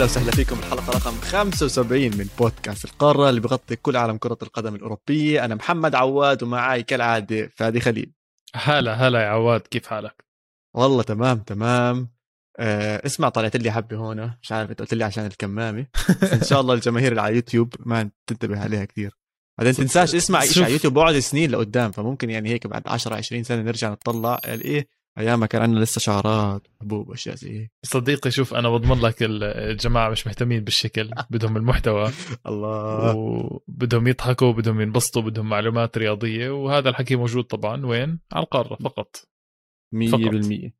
واهلا وسهلا فيكم الحلقة رقم 75 من بودكاست القارة اللي بغطي كل عالم كرة القدم الأوروبية. أنا محمد عواد ومعي كالعادة فادي خليل. هلا هلا يا عواد كيف حالك؟ والله تمام تمام. آه اسمع طلعت لي حبة هون مش عارف قلت لي عشان الكمامة. إن شاء الله الجماهير اللي على يوتيوب ما تنتبه عليها كثير بعدين تنساش اسمع شيء على يوتيوب بعد سنين لقدام فممكن يعني هيك بعد 10 20 سنة نرجع نطلع إيه أيام ما كان عندنا لسه شعرات حبوب واشياء زي هيك. صديقي شوف أنا بضمن لك الجماعة مش مهتمين بالشكل بدهم المحتوى. الله. وبدهم يضحكوا بدهم ينبسطوا بدهم معلومات رياضية وهذا الحكي موجود طبعا. وين؟ على القارة فقط. 100%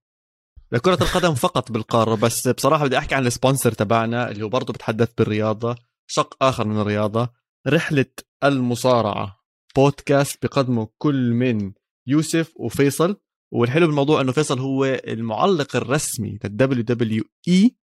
لكرة القدم فقط بالقارة بس بصراحة بدي أحكي عن السبونسر تبعنا اللي هو برضه بتحدث بالرياضة. شق آخر من الرياضة. رحلة المصارعة بودكاست بقدمه كل من يوسف وفيصل. والحلو بالموضوع إنه فيصل هو المعلق الرسمي للدبليو دبليو إي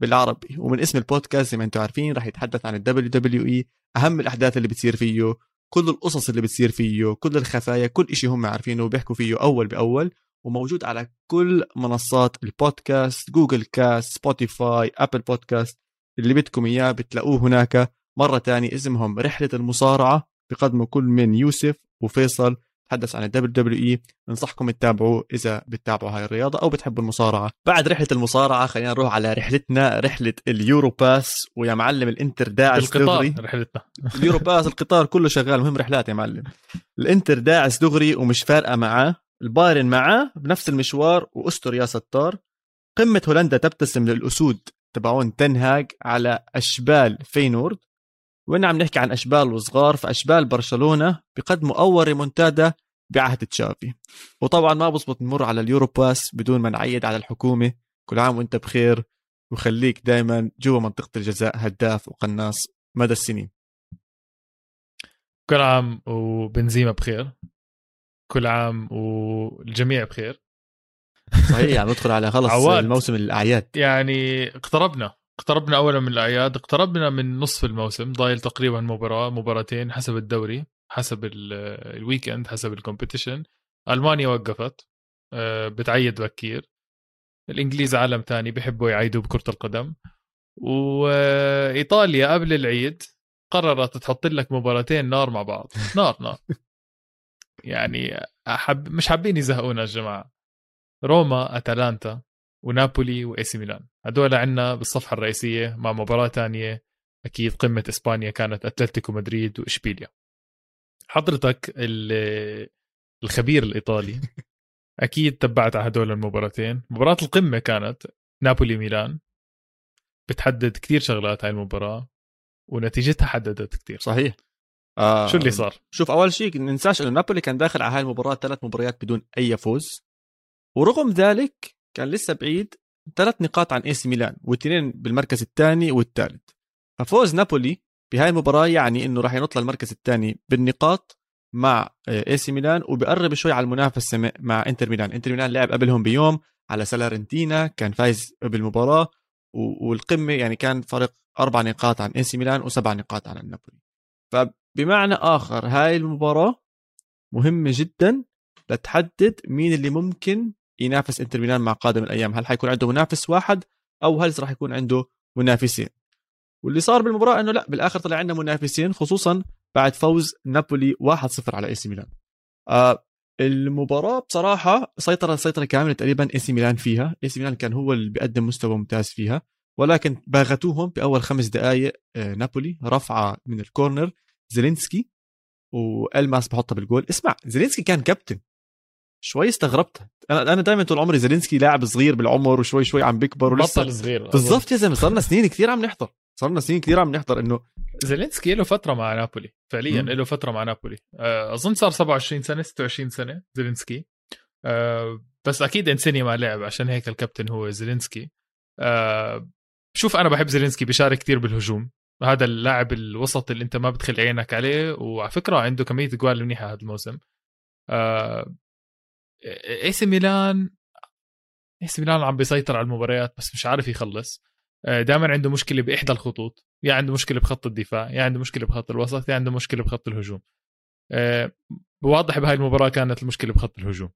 بالعربي ومن اسم البودكاست زي ما أنتم عارفين راح يتحدث عن الدبليو دبليو إي أهم الأحداث اللي بتصير فيه كل القصص اللي بتصير فيه كل الخفايا كل شيء هم عارفينه وبيحكوا فيه أول بأول وموجود على كل منصات البودكاست جوجل كاست سبوتيفاي أبل بودكاست اللي بدكم إياه بتلاقوه هناك. مرة تانية اسمهم رحلة المصارعة بقدموا كل من يوسف وفيصل. تحدث عن الدبليو دبليو اي ننصحكم تتابعوه إذا بتتابعوا هاي الرياضة أو بتحبوا المصارعة. بعد رحلة المصارعة خلينا نروح على رحلتنا رحلة اليورو باس ويا معلم الانتر داعس دغري. رحلتنا. اليورو باس القطار كله شغال مهم رحلات يا معلم. الانتر داعس دغري ومش فارقة معاه البايرن معاه بنفس المشوار واستر يا ستار. قمة هولندا تبتسم للأسود تبعون تنهاج على أشبال فينورد. وين عم نحكي عن أشبال وصغار؟ فاشبال برشلونة بقدموا أول ريمونتادا بعهد تشافي. وطبعا ما بزبط نمر على اليورو باس بدون ما نعيد على الحكومة. كل عام وانت بخير. وخليك دائما جوا منطقة الجزاء هداف وقناص مدى السنين. كل عام وبنزيما بخير. كل عام والجميع بخير. صحيح عم ندخل على خلص الموسم الأعياد. يعني اقتربنا. اقتربنا اولا من الأعياد اقتربنا من نصف الموسم. ضايل تقريبا مباراه مباراتين حسب الدوري. حسب ال weekend حسب ال competition ألمانيا وقفت آه، بتعيد بكير. الإنجليز عالم ثاني بيحبوا يعيدوا بكرة القدم. وإيطاليا قبل العيد قررت تحط لك مباراتين نار مع بعض. نار نار. يعني أحب مش حابين يزهقونا الجماعه روما أتلانتا ونابولي وإي سي ميلان. هدول عندنا بالصفحة الرئيسية مع مباراة ثانية. أكيد قمة إسبانيا كانت أتلتيكو مدريد وإشبيليا. حضرتك الخبير الإيطالي أكيد تبعت على هدول المباراتين. مباراة القمة كانت نابولي ميلان. بتحدد كثير شغلات هاي المباراة ونتيجتها حددت كثير صحيح. آه شو اللي صار؟ شوف أول شيء ننساش إنه نابولي كان داخل على هاي المباراة ثلاث مباريات بدون أي فوز. ورغم ذلك كان لسه بعيد ثلاث نقاط عن إي سي ميلان واثنين بالمركز الثاني والثالث. ففوز نابولي بهاي المباراة يعني إنه راح ينط للمركز الثاني بالنقاط مع إي سي ميلان وبقرب شوي على المنافسة مع إنتر ميلان. إنتر ميلان لعب قبلهم بيوم على سالارنتينا كان فايز بالمباراة والقمة يعني كان فرق أربع نقاط عن إي سي ميلان وسبع نقاط عن النابولي. فبمعنى آخر هاي المباراة مهمة جدا لتحدد مين اللي ممكن ينافس إنتر ميلان مع قادم الأيام. هل حيكون عنده منافس واحد أو هل راح يكون عنده منافسين؟ واللي صار بالمباراة إنه لا بالآخر طلع عندنا منافسين خصوصا بعد فوز نابولي 1-0 على إي سي ميلان. آه المباراة بصراحة سيطرة سيطرة كاملة تقريبا إي سي ميلان فيها. إي سي ميلان كان هو اللي بيقدم مستوى ممتاز فيها. ولكن باغتوهم باول خمس دقائق آه نابولي رفعه من ال corner زيلينسكي وألماس بحطها بالجول. اسمع زيلينسكي كان كابتن. شوي استغربت. أنا أنا دائما طول عمري زيلينسكي لاعب صغير بالعمر وشوي شوي عم بيكبر ولسه بطل صغير. بالضبط يا زلمة صار لنا سنين كثير عم نحضر. صار لنا سنين كثير عم نحضر انه زيلينسكي له فترة مع نابولي فعليا له فترة مع نابولي. آه، أظن صار 27 سنة 26 سنة زيلينسكي. آه، بس أكيد إنسيني ما لعب عشان هيك الكابتن هو زيلينسكي. آه، شوف أنا بحب زيلينسكي بيشارك كثير بالهجوم. هذا اللاعب الوسط اللي أنت ما بتخل عينك عليه وعلى فكرة عنده كمية جوال منيحة هذا الموسم. اي سي ميلان اي سي ميلان عم بيسيطر على المباريات بس مش عارف يخلص دائما عنده مشكله باحدى الخطوط يا عنده مشكله بخط الدفاع يا عنده مشكله بخط الوسط يا عنده مشكله بخط الهجوم واضح بهاي المباراه كانت المشكلة بخط الهجوم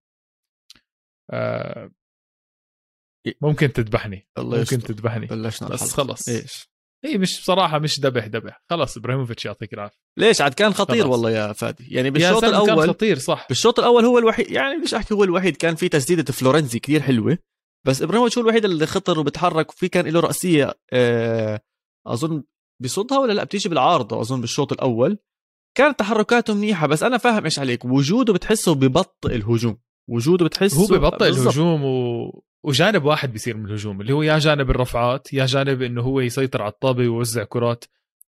ممكن تذبحني الله ممكن. تذبحني بلشنا بس. خلص. إيش هي مش بصراحة مش ذبح ذبح. خلص إبراهيموفيتش يعطيك العافية. ليش؟ عاد كان خطير خلاص. والله يا فادي. يعني بالشوط زلمة كان الأول خطير صح. بالشوط الأول هو الوحيد يعني ليش أحكي هو الوحيد كان في تسديدة فلورنزي كتير حلوة. بس إبراهيموفيتش هو الوحيد اللي خطر وبتحرك وفي كان له رأسية آه، أظن بصدها ولا لا؟ بتيجي بالعارضة أظن بالشوط الأول. كانت تحركاته منيحة بس أنا فاهم إيش عليك. وجوده بتحسه ببطئ الهجوم. وجوده بتحسه هو ببطئ. الهجوم و... وجانب واحد بيصير من الهجوم اللي هو يا جانب الرفعات يا جانب إنه هو يسيطر على الطابة ويوزع كرات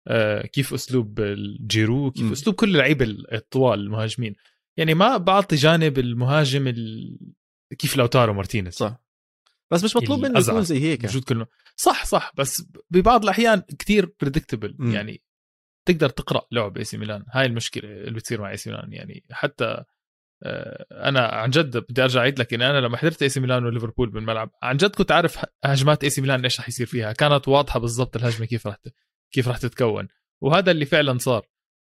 آه كيف أسلوب الجيرو كيف م. أسلوب كل اللعيبة الطوال المهاجمين. يعني ما بعطي جانب المهاجم ال... كيف لوتارو مارتينيز. صح. بس مش مطلوب منه. يكون زي هيك. وجود كله صح صح بس ببعض الأحيان كتير predictable. يعني تقدر تقرأ لعب اي سي ميلان. هاي المشكلة اللي بتصير مع اي سي ميلان. يعني حتى أنا عن جد بدي أرجع أعيد لك إني أنا لما حضرت إي سي ميلان وليفربول بالملعب عن جد كنت عارف هجمات إي سي ميلان إيش رح يصير فيها كانت واضحة بالضبط الهجمة كيف رح كيف رح تتكون وهذا اللي فعلا صار.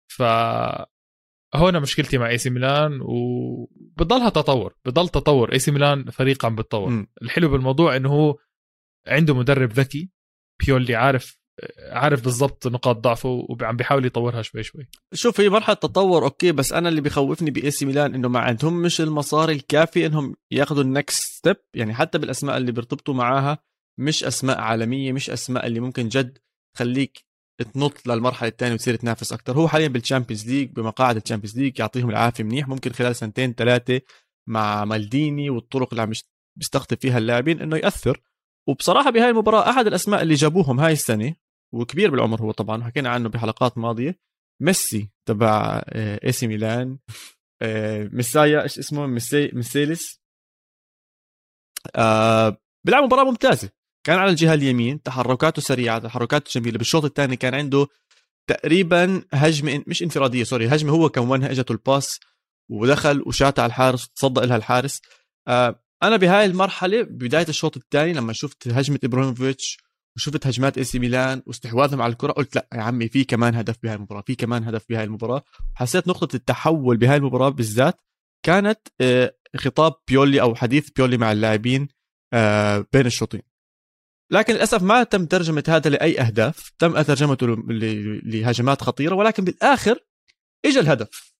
ف هنا مشكلتي مع إي سي ميلان وبضلها تطور بضل تطور. إي سي ميلان فريق عم بتطور. الحلو بالموضوع إنه هو عنده مدرب ذكي بيولي عارف عارف بالضبط نقاط ضعفه وعم بيحاول يطورها شوي شوي. شوف هي مرحلة تطور okay بس أنا اللي بخوفني بإي سي ميلان إنه ما عندهم مش المصاري الكافي إنهم ياخذوا ال next step يعني حتى بالأسماء اللي بيرتبطوا معاها مش أسماء عالمية مش أسماء اللي ممكن جد تخليك تنط للمرحلة الثانية وتصير تنافس أكثر هو حاليا بالتشامبيونز ليج بمقاعد التشامبيونز ليج يعطيهم العافية منيح. ممكن خلال سنتين ثلاثة مع مالديني والطرق اللي عم يست- بيستخدم فيها اللاعبين إنه يأثر. وبصراحة بهاي المباراة أحد الأسماء اللي جابوهم هاي السنة وكبير بالعمر هو طبعا حكينا عنه بحلقات ماضية. ميسي تبع AC ميلان. آه، ميسايا إيش اسمه؟ ميسي ميسيلس آه بيلعب مباراة ممتازة. كان على الجهة اليمين تحركاته سريعة تحركاته جميلة. بالشوط الثاني كان عنده تقريبا هجمة مش انفرادية sorry هجمة هو كونها اجته ال pass ودخل وشات على الحارس تصدى لها الحارس. آه أنا بهاي المرحلة ببداية الشوط الثاني لما شفت هجمة إبراهيموفيتش وشفت هجمات AC ميلان واستحواذهم على الكرة قلت لأ يا عمي في كمان هدف بهاي المباراة في كمان هدف بهاي المباراة. حسيت نقطة التحول بهاي المباراة بالذات كانت آه، خطاب بيولي أو حديث بيولي مع اللاعبين آه، بين الشوطين. لكن للأسف ما تم ترجمة هذا لأي أهداف تم ترجمته لهجمات خطيرة ولكن بالآخر اجى الهدف.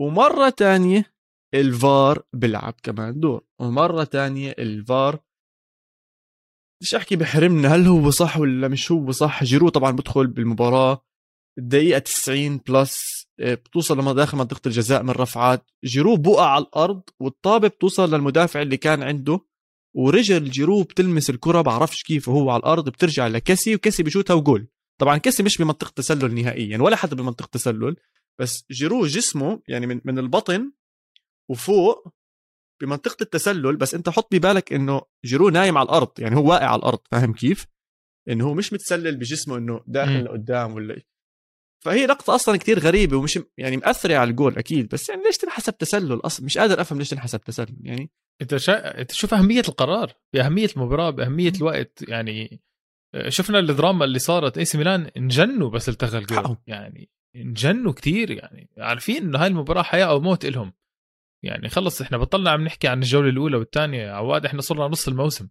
ومرة تانية الفار بيلعب كمان دور. ومرة تانية الفار مش أحكي بحرمنا هل هو صح ولا مش هو صح؟ جيرو طبعا بدخل بالمباراة الدقيقة 90 plus آه، بتوصل لما داخل منطقة الجزاء من رفعات. جيرو بقع على الأرض والطابة بتوصل للمدافع اللي كان عنده ورجل جيرو بتلمس الكرة بعرفش كيف وهو على الأرض بترجع لكسي وكسي بشوتها وجول. طبعا كسي مش بمنطقة تسلل نهائيا ولا حتى بمنطقة تسلل بس جيرو جسمه يعني من من البطن وفوق بمنطقة التسلل بس انت حط ببالك انه جيرو نايم على الأرض يعني هو واقع على الأرض فاهم كيف انه هو مش متسلل بجسمه انه داخل. لقدام ولا إيه. فهي لقطة أصلا كتير غريبة ومش يعني مأثرة على الجول أكيد بس يعني ليش تنحسب تسلل أصلا مش قادر أفهم ليش تنحسب تسلل يعني أنت شا... أنت شوف أهمية القرار بأهمية المباراة بأهمية الوقت يعني آه، شفنا الدراما اللي صارت AC ميلان انجنوا بس التغى الجول. يعني انجنوا كتير يعني عارفين إنه هاي المباراة حياة أو موت إلهم يعني خلص إحنا بطلنا عم نحكي عن الجولة الأولى والثانية. عواد إحنا صرنا نص الموسم.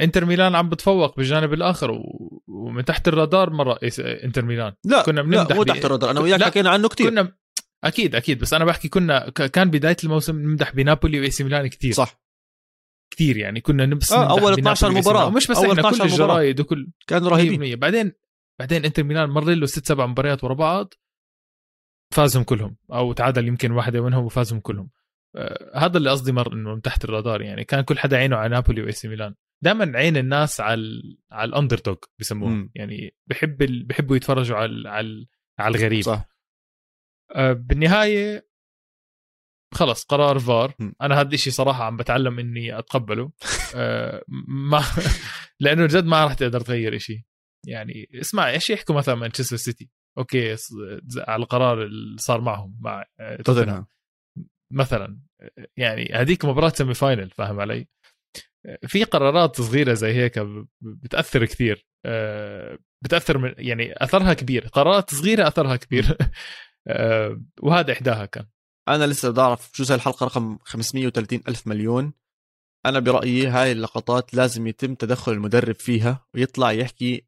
إنتر ميلان عم بتفوق بالجانب الآخر و... ومن تحت الرادار مرة إيس- إنتر ميلان. لا كنا لا بنمدح مو ب- تحت الرادار أنا وياك لا، حكينا عنه كتير. كنا أكيد أكيد بس أنا بحكي كنا كان بداية الموسم نمدح بنابولي و AC ميلان كتير. صح. كتير يعني كنا نبس آه، بنابولي 12 و AC مباراة. ميلان. مش بس أول إحنا 12 كل مباراة. الجرايد وكل كانوا رهيبين. 100% بعدين بعدين إنتر ميلان مر له ست سبع مباريات ورا بعض. فازهم كلهم أو تعادل يمكن واحدة منهم وفازهم كلهم. آه هذا اللي قصدي مر إنه من تحت الرادار يعني. كان كل حدا عينه على نابولي و AC ميلان. دائما عين الناس على على ال underdog بسموها. مم. يعني بحب ال... بحبوا يتفرجوا على على ال- على الغريب. صح. آه، بالنهاية خلص قرار فار. م. أنا هذا الشيء صراحة عم بتعلم إني أتقبله. آه، ما لأنه جد ما راح تقدر تغير شيء يعني اسمع إيش يحكوا مثلا مانشستر سيتي؟ okay على القرار اللي صار معهم مع آه، توتنهام. مثلا يعني هذيك مباراة semi-final فاهم علي؟ في قرارات صغيرة زي هيك بتأثر كثير آه، بتأثر من يعني أثرها كبير. قرارات صغيرة أثرها كبير. آه، وهذا إحداها كان. أنا لسه بدي أعرف شو زي الحلقة رقم 530 ألف مليون. أنا برأيي هاي اللقطات لازم يتم تدخل المدرب فيها ويطلع يحكي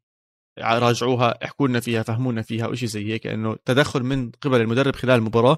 راجعوها احكوا لنا فيها فهمونا فيها وشي زي هيك انه تدخل من قبل المدرب خلال المباراة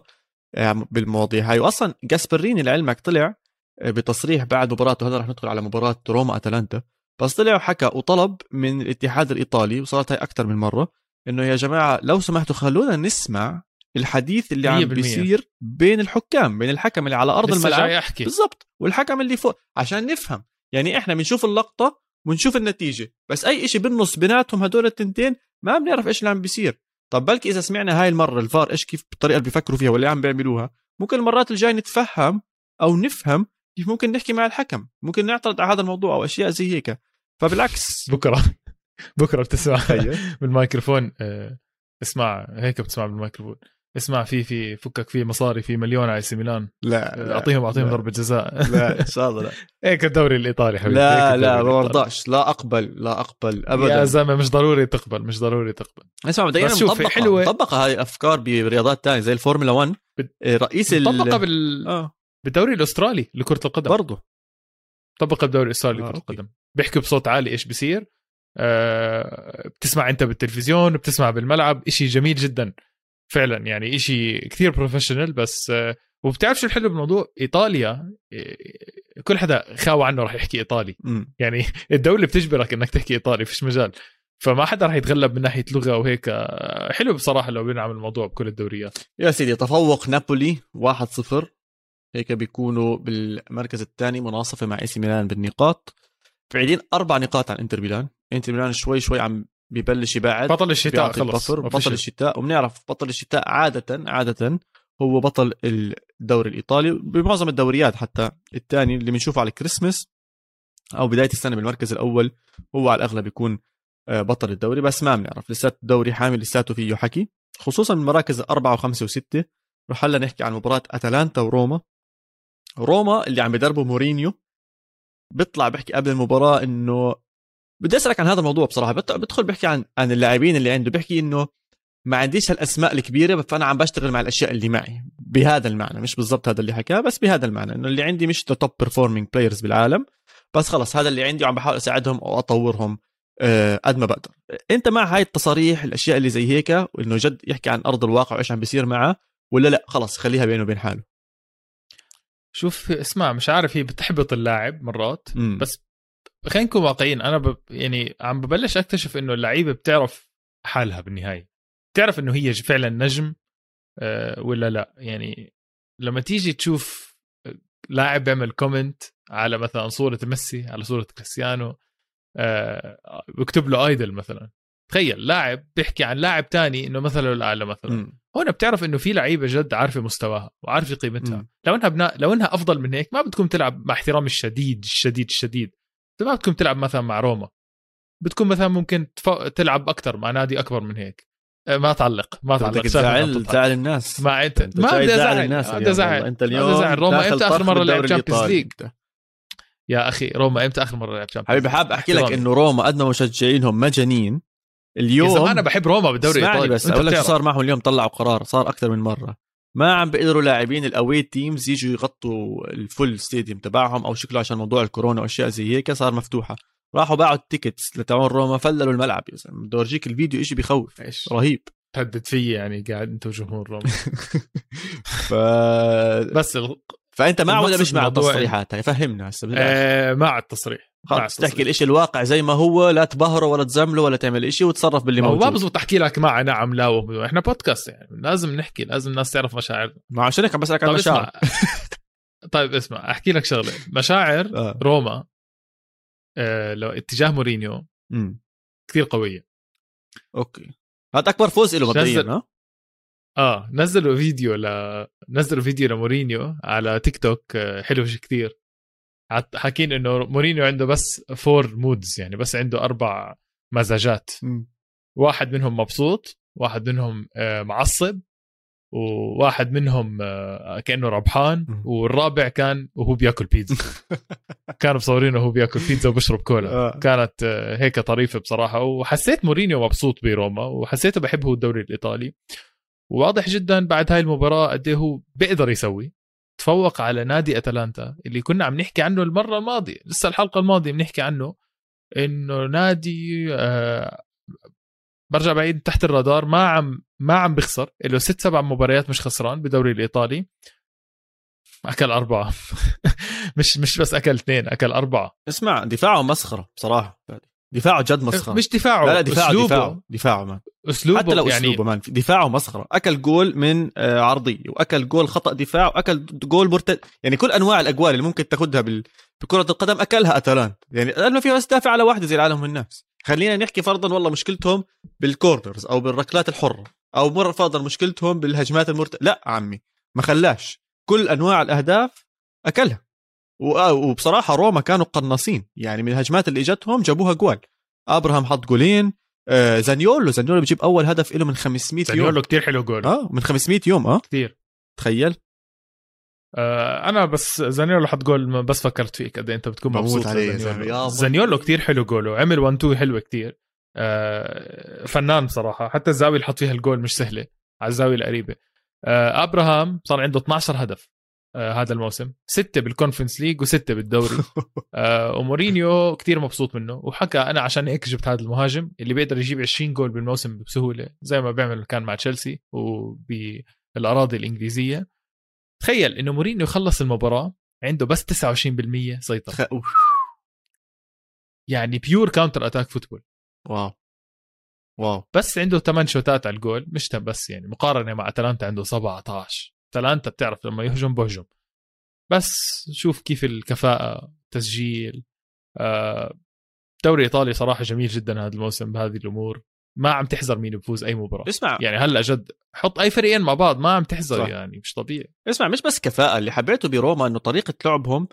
آه، بالمواضيع هاي. واصلا جاسبريني لعلمك طلع آه، بتصريح بعد مباراته هذا رح ندخل على مباراة روما أتلانتا. بس طلع وحكى وطلب من الاتحاد الإيطالي وصارت هاي أكثر من مرة إنه يا جماعة لو سمحتوا خلونا نسمع الحديث اللي عم بيصير بين الحكام بين الحكم اللي على أرض الملعب. بالضبط. والحكم اللي فوق. عشان نفهم. يعني إحنا بنشوف اللقطة ونشوف النتيجة. بس أي شيء بالنص بيناتهم هدول التنتين ما بنعرف إيش اللي عم بيصير. طب بلكي إذا سمعنا هاي المرة الفار إيش كيف بالطريقة اللي بيفكروا فيها واللي عم بيعملوها ممكن المرات الجاي نتفهم أو نفهم كيف ممكن نحكي مع الحكم. ممكن نعترض على هذا الموضوع أو أشياء زي هيك. فبالعكس. بكرة. بكرة بتسمع أيوه. بالميكروفون. آه، اسمع هيك بتسمع بالميكروفون. اسمع في في فكك في مصاري في مليون على سي ميلان. لا أعطيهم أعطيهم لا. ضربة جزاء. لا إن شاء الله لا. هيك الدوري الإيطالي حبيبي لا الدوري لا ما. برضاش لا أقبل لا أقبل يا ابدا. زلمة مش ضروري تقبل مش ضروري تقبل. اسمع مبدئيا بس شوف، مطبقة حلوة. مطبقة هاي أفكار برياضات تانية زي الفورمولا 1 بت- إيه، رئيس ال طبقها بال... آه. بالدوري الأسترالي لكرة القدم. برضه طبقها بالدوري الأسترالي آه، لكرة أوكي. القدم. بيحكوا بصوت عالي إيش بصير آه بتسمع أنت بالتلفزيون بتسمع بالملعب إشي جميل جدا. فعلا يعني إشي كثير professional بس آه وبتعرف شو الحلو بالموضوع؟ إيطاليا آه، كل حدا خاوى عنه راح يحكي إيطالي. مم. يعني الدولة بتجبرك إنك تحكي إيطالي فيش مجال. فما حدا راح يتغلب من ناحية لغة وهيك آه، حلو بصراحة لو بينعمل الموضوع بكل الدوريات. يا سيدي تفوق نابولي 1-0 هيك بيكونوا بالمركز الثاني مناصفة مع AC ميلان بالنقاط. بعيدين أربع نقاط عن إنتر ميلان. إنتر ميلان شوي شوي عم بيبلش يبعد بطل الشتاء خلص. بطل الشتاء. وبنعرف بطل الشتاء عادة عادة هو بطل الدوري الإيطالي بمعظم الدوريات حتى الثاني اللي بنشوفه على الكريسماس أو بداية السنة بالمركز الأول هو على الأغلب يكون آه، بطل الدوري. بس ما بنعرف لساته الدوري حامل لساته فيه حكي. خصوصا من مراكز أربعة وخمسة وستة رح هلا نحكي عن مباراة أتلانتا وروما. روما اللي عم بدربه مورينيو. بيطلع بيحكي قبل المباراة إنه بدي أسألك عن هذا الموضوع بصراحة. بت- بدخل بيحكي عن عن اللاعبين اللي عنده. بيحكي إنه ما عنديش هالأسماء الكبيرة فأنا عم بشتغل مع الأشياء اللي معي. بهذا المعنى. مش بالضبط هذا اللي حكاه بس بهذا المعنى. إنه اللي عندي مش top performing players بالعالم. بس خلص هذا اللي عندي وعم بحاول أساعدهم أو اطورهم آه، قد ما بقدر. أنت مع هاي التصاريح الأشياء اللي زي هيك وإنه جد يحكي عن أرض الواقع وإيش عم بيصير معه ولا لا؟ خلص خليها بينه وبين حاله. شوف اسمع مش عارف هي بتحبط اللاعب مرات مم. بس خلينا نكون واقعيين. أنا ب... يعني عم ببلش أكتشف إنه اللعيبة بتعرف حالها بالنهاية. بتعرف إنه هي فعلا نجم آه، ولا لا. يعني لما تيجي تشوف لاعب بيعمل comment على مثلا صورة ميسي على صورة كريستيانو آه، بكتب له idol مثلا. تخيل لاعب بيحكي عن لاعب تاني إنه مثله الاعلى مثلا. مم. هون بتعرف إنه في لعيبة جد عارفة مستواها وعارفة قيمتها. مم. لو إنها بنا... لو إنها أفضل من هيك ما بدكم تلعب مع احترامي الشديد الشديد الشديد. ما بدكم تلعب مثلا مع روما بدكم مثلا ممكن تف... تلعب أكثر مع نادي أكبر من هيك أه، ما تعلق ما تعلق بتضحك. تزعل الناس ما انت أنت ما بدي أزعل الناس بدي أزعل. أنت بدي اليوم أزعل. روما إمتى آخر مرة لعب Champions. League انت. يا أخي روما إمتى آخر مرة لعب Champions حبيبي حاب أحكي لك إنه روما قد ما مشجعينهم مجانين اليوم أنا بحب روما بالدوري اسمعني الإيطالي بس أقول لك شو. صار معهم اليوم طلعوا قرار صار أكثر من مرة ما عم بيقدروا لاعبين ال away teams يجوا يغطوا ال full stadium تبعهم أو شكله عشان موضوع الكورونا وأشياء زي هيك صار مفتوحة. راحوا باعوا ال tickets لتعون روما فللوا الملعب يا زلمة. بدي أورجيك الفيديو شيء بخوف. إيش؟ رهيب. تهدد في يعني قاعد أنت وجمهور روما. ف... بس. فأنت مع ولا مش مع التصريحات هاي فهمنا هسه. آه مع التصريح خلص. تحكي الإشي الواقع زي ما هو لا تبهره ولا تزمله ولا تعمل إشي وتصرف باللي هو ما موجود بزبط احكي لك مع نعم لا و... إحنا بودكاست يعني لازم نحكي لازم الناس تعرف مشاعرنا ما عشان هيك عم بسألك عن طيب المشاعر طيب اسمع أحكي لك شغلة مشاعر آه. روما آه لو اتجاه مورينيو. كثير قوية okay هذا أكبر فوز له مبدئيا آه نزلوا فيديو ل نزلوا فيديو لمورينيو على تيك توك آه، حلو كثير حاكين إنه مورينيو عنده بس four moods يعني بس عنده أربع مزاجات أمم. واحد منهم مبسوط واحد منهم آه، معصب وواحد منهم آه، كأنه ربحان. والرابع كان وهو بياكل بيتزا كانوا مصورينه وهو بياكل بيتزا وبشرب كولا. كانت هيك طريفة بصراحة وحسيت مورينيو مبسوط بروما وحسيته بحب هو الدوري الإيطالي وواضح جدا بعد هاي المباراة قد إيه هو بيقدر يسوي. تفوق على نادي أتلانتا اللي كنا عم نحكي عنه المرة الماضية لسه الحلقة الماضية بنحكي عنه إنه نادي آه برجع بعيد تحت الرادار ما عم ما عم بيخسر له ست سبع مباريات مش خسران بدوري الإيطالي. أكل أربعة. مش مش بس أكل اثنين أكل أربعة. اسمع دفاعه مسخرة بصراحة. دفاعه جد مسخرة. مش دفاعه لا لا دفاعه أسلوبه. دفاعه دفاعه man أسلوبه حتى لو يعني أسلوبه man دفاعه مسخرة. أكل جول من آه، عرضيه وأكل جول خطأ دفاع وأكل جول مرتد يعني كل أنواع الأجوال اللي ممكن تاخذها بال... بكره القدم أكلها اتلانتا يعني ما فيها بس دافع على واحدة زي العالم الناس خلينا نحكي فرضا والله مشكلتهم بال corners أو بالركلات الحرة أو مرة فرضا مشكلتهم بالهجمات المرت لا عمي ما خلاش. كل أنواع الأهداف أكلها. وبصراحة روما كانوا قناصين. يعني من الهجمات اللي إجتهم جابوها أجوال. أبراهام حط جولين آه زانيولو. زانيولو بيجيب أول هدف له من 500 يوم. زانيولو كثير حلو جول. آه من 500 يوم آه. كثير تخيل. آه أنا بس زانيولو حط جول بس فكرت فيك قد إيه أنت بتكون مبسوط عليه زانيولو, زانيولو كثير حلو جوله. عمل 1 2 حلوة كثير آه فنان بصراحة. حتى الزاوية اللي حط فيها الجول مش سهلة. على الزاوية القريبة. آه أبراهام صار عنده 12 هدف. آه هذا الموسم. ستة بال Conference League وستة بالدوري. آه ومورينيو كتير مبسوط منه. وحكى أنا عشان هيك جبت هذا المهاجم اللي بيقدر يجيب 20 جول بالموسم بسهولة زي ما بيعمل كان مع تشيلسي وبالأراضي الإنجليزية. تخيل إنه مورينيو خلص المباراة عنده بس 29% سيطرة. يعني pure counter attack football wow. wow. بس عنده 8 شوتات على الجول مش بس يعني مقارنة مع أتلانتا عنده 17 اتلانتا بتعرف لما يهجم بهجم. بس شوف كيف الكفاءة تسجيل آه، دوري إيطالي صراحة جميل جدا هذا الموسم بهذه الأمور. ما عم تحزر مين بفوز أي مباراة. اسمع. يعني هلأ جد حط أي فريقين مع بعض ما عم تحزر صح. يعني مش طبيعي. اسمع مش بس كفاءة اللي حبيته بروما إنه طريقة لعبهم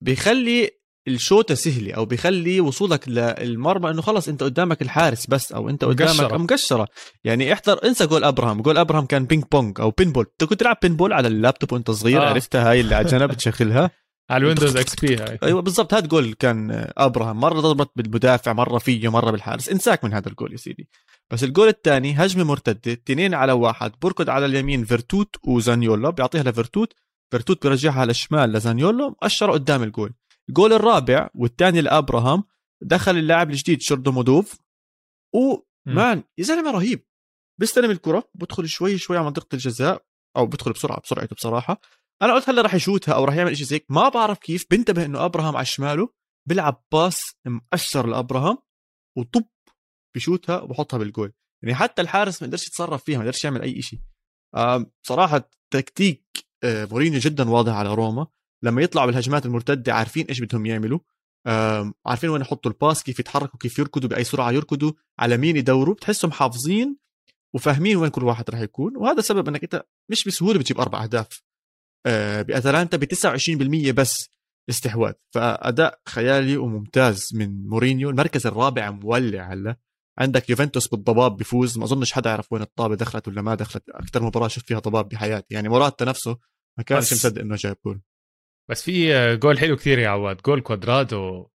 بيخلي الشوتة سهلة أو بيخلي وصولك للمرمى إنه خلص أنت قدامك الحارس بس أو أنت قدامك مقشرة, مقشرة. يعني احضر انسى جول أبراهام. جول أبراهام كان ping pong أو pinball. أنت كنت تلعب pinball على اللابتوب وأنت صغير آه. عرفتها هاي اللي على جنب تشغلها. على ال Windows XP هاي. أيوه بالضبط. هذا جول كان أبراهام. مرة ضربت بالمدافع مرة فيه مرة بالحارس. انساك من هذا الجول يا سيدي. بس الجول الثاني هجمة مرتدة. اثنين على واحد. بركض على اليمين. فيرتوت وزانيولو. بيعطيها لفيرتوت. فيرتوت بيرجعها على الشمال لزانيولو. مقشرة قدام الجول. الجول الرابع والثاني لأبراهام دخل اللاعب الجديد شومورودوف و man يا زلمة رهيب. بيستلم الكرة بدخل شوي شوي على منطقة الجزاء أو بدخل بسرعة بسرعته بصراحة. أنا قلت هلا راح يشوتها أو راح يعمل شيء زي هيك ما بعرف كيف بنتبه إنه أبراهام على شماله بيلعب pass مقشر لأبراهام وطب بشوتها وبحطها بالجول. يعني حتى الحارس ما قدرش يتصرف فيها ما قدرش يعمل أي شيء بصراحه تكتيك آه، مورينيو جدا واضح على روما. لما يطلعوا بالهجمات المرتدة عارفين إيش بدهم يعملوا. عارفين وين يحطوا ال pass كيف يتحركوا كيف يركضوا بأي سرعة يركضوا على مين يدوروا. بتحسهم حافظين وفاهمين وين كل واحد راح يكون. وهذا السبب إنك أنت مش بسهولة بتجيب أربع أهداف. آه، بأتلانتا ب 29% بس استحواذ. فأداء خيالي وممتاز من مورينيو. المركز الرابع مولع هلا. عندك يوفنتوس بالضباب بفوز. ما أظنش حدا يعرف وين الطابة دخلت ولا ما دخلت. أكثر مباراة شفت فيها ضباب بحياتي. يعني موراتا نفسه ما كانش مصدق إنه جاب جول. بس في جول حلو كثير يا عواد. جول كوادرادو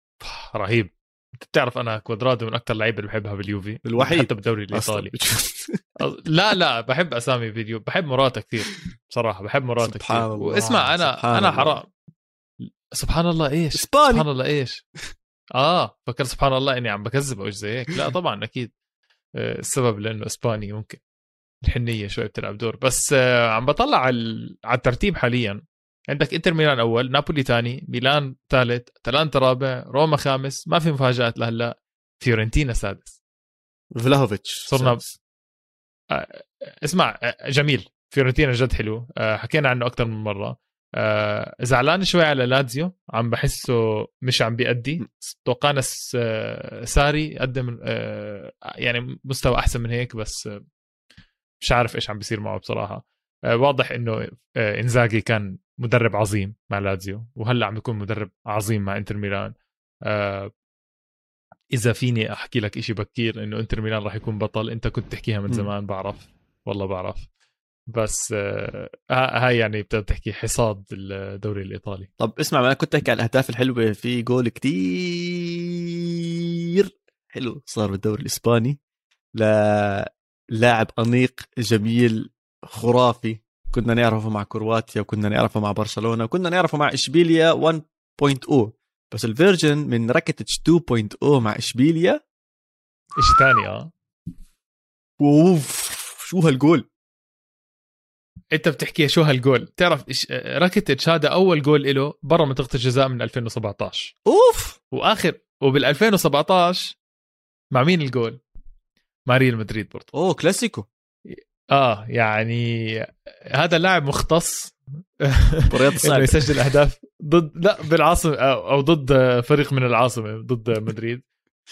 رهيب. أنت بتعرف أنا كوادرادو من أكثر اللعيبه اللي بحبها باليوفي الوحيد. حتى بالدوري الإيطالي. لا لا بحب أسامي فيديو بحب موراتا كثير بصراحة بحب موراتا كثير. الله. واسمع أنا أنا حرام. سبحان الله إيش؟ إسباني. سبحان الله إيش؟ آه فكر سبحان الله إني عم بكذب أو زي هيك. لا طبعا أكيد. آه، السبب لأنه إسباني ممكن. الحنية شوي بتلعب دور. بس آه، عم بطلع على الترتيب حاليا. عندك انتر ميلان أول نابولي ثاني ميلان ثالث أتلانتا رابع روما خامس ما في مفاجآت لهلا فيورنتينا سادس. فلاهوفيتش صرنا آه اسمع آه جميل فيورنتينا جد حلو. آه حكينا عنه أكثر من مرة. آه زعلان شوي على لازيو عم بحسه مش عم بيأدي. توقعنا آه، ساري قدم آه يعني مستوى أحسن من هيك بس آه، مش عارف إيش عم بيصير معه بصراحة. آه، واضح إنه إنزاجي كان مدرب عظيم مع لازيو وهلأ عم بيكون مدرب عظيم مع انتر ميلان. آه إذا فيني أحكي لك إشي بكير إنه انتر ميلان راح يكون بطل أنت كنت تحكيها من زمان بعرف. والله بعرف. بس آه هاي يعني بتقدر تحكي حصاد الدوري الإيطالي. طب اسمع أنا كنت أحكي على الأهداف الحلوة في جول كتير حلو صار بالدوري الإسباني لاعب أنيق جميل خرافي. كنا نعرفه مع كرواتيا وكنا نعرفه مع برشلونة وكنا نعرفه مع إشبيليا 1.0 بس ال version من راكيتيتش 2.0 مع إشبيليا؟ شيء ثاني آه. أوف شو هالجول؟ أنت بتحكي شو هالجول؟ تعرف راكيتيتش هذا أول جول له برا منطقة الجزاء من 2017 أوف! وآخر وبال 2017 مع مين الجول؟ مع ريال مدريد برضه أوه كلاسيكو. آه يعني هذا اللاعب مختص. مباريات إنه صعبة. يسجل أهداف ضد لا بالعاصمة أو ضد فريق من العاصمة ضد مدريد.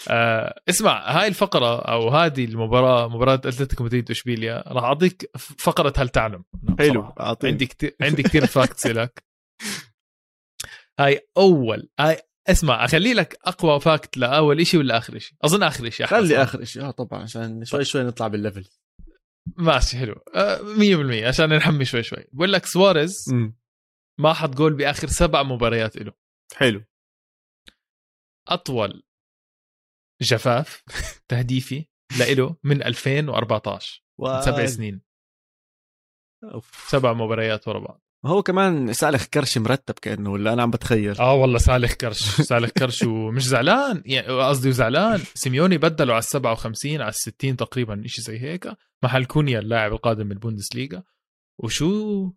آه اسمع هاي الفقرة أو هذه المباراة مباراة أتلتيكو مدريد وإشبيليا راح أعطيك فقرة هل تعلم. حلو. أعطيني. عندي كتير عندي كثير facts لك. هاي أول هاي اسمع أخلي لك أقوى fact لأول شيء ولا آخر شيء أظن آخر شيء خلي. آخر شيء آه طبعا عشان شوي شوي نطلع بال level ماشي حلو. آه، 100% عشان نحمي شوي شوي. بقول لك سواريز ما حط جول بآخر سبع مباريات له حلو. أطول جفاف تهديفي لإله من 2014 من سبع سنين. أوف. سبع مباريات ورا بعض. هو كمان سالخ كرش مرتب كأنه ولا أنا عم بتخيل؟ آه والله سالخ كرش. سالخ كرش ومش زعلان يعني قصدي زعلان. سيميوني بدلوا على ال 57 على ال 60 تقريبا شيء زي هيك. محل كونيا اللاعب القادم من البوندسليغا وشو؟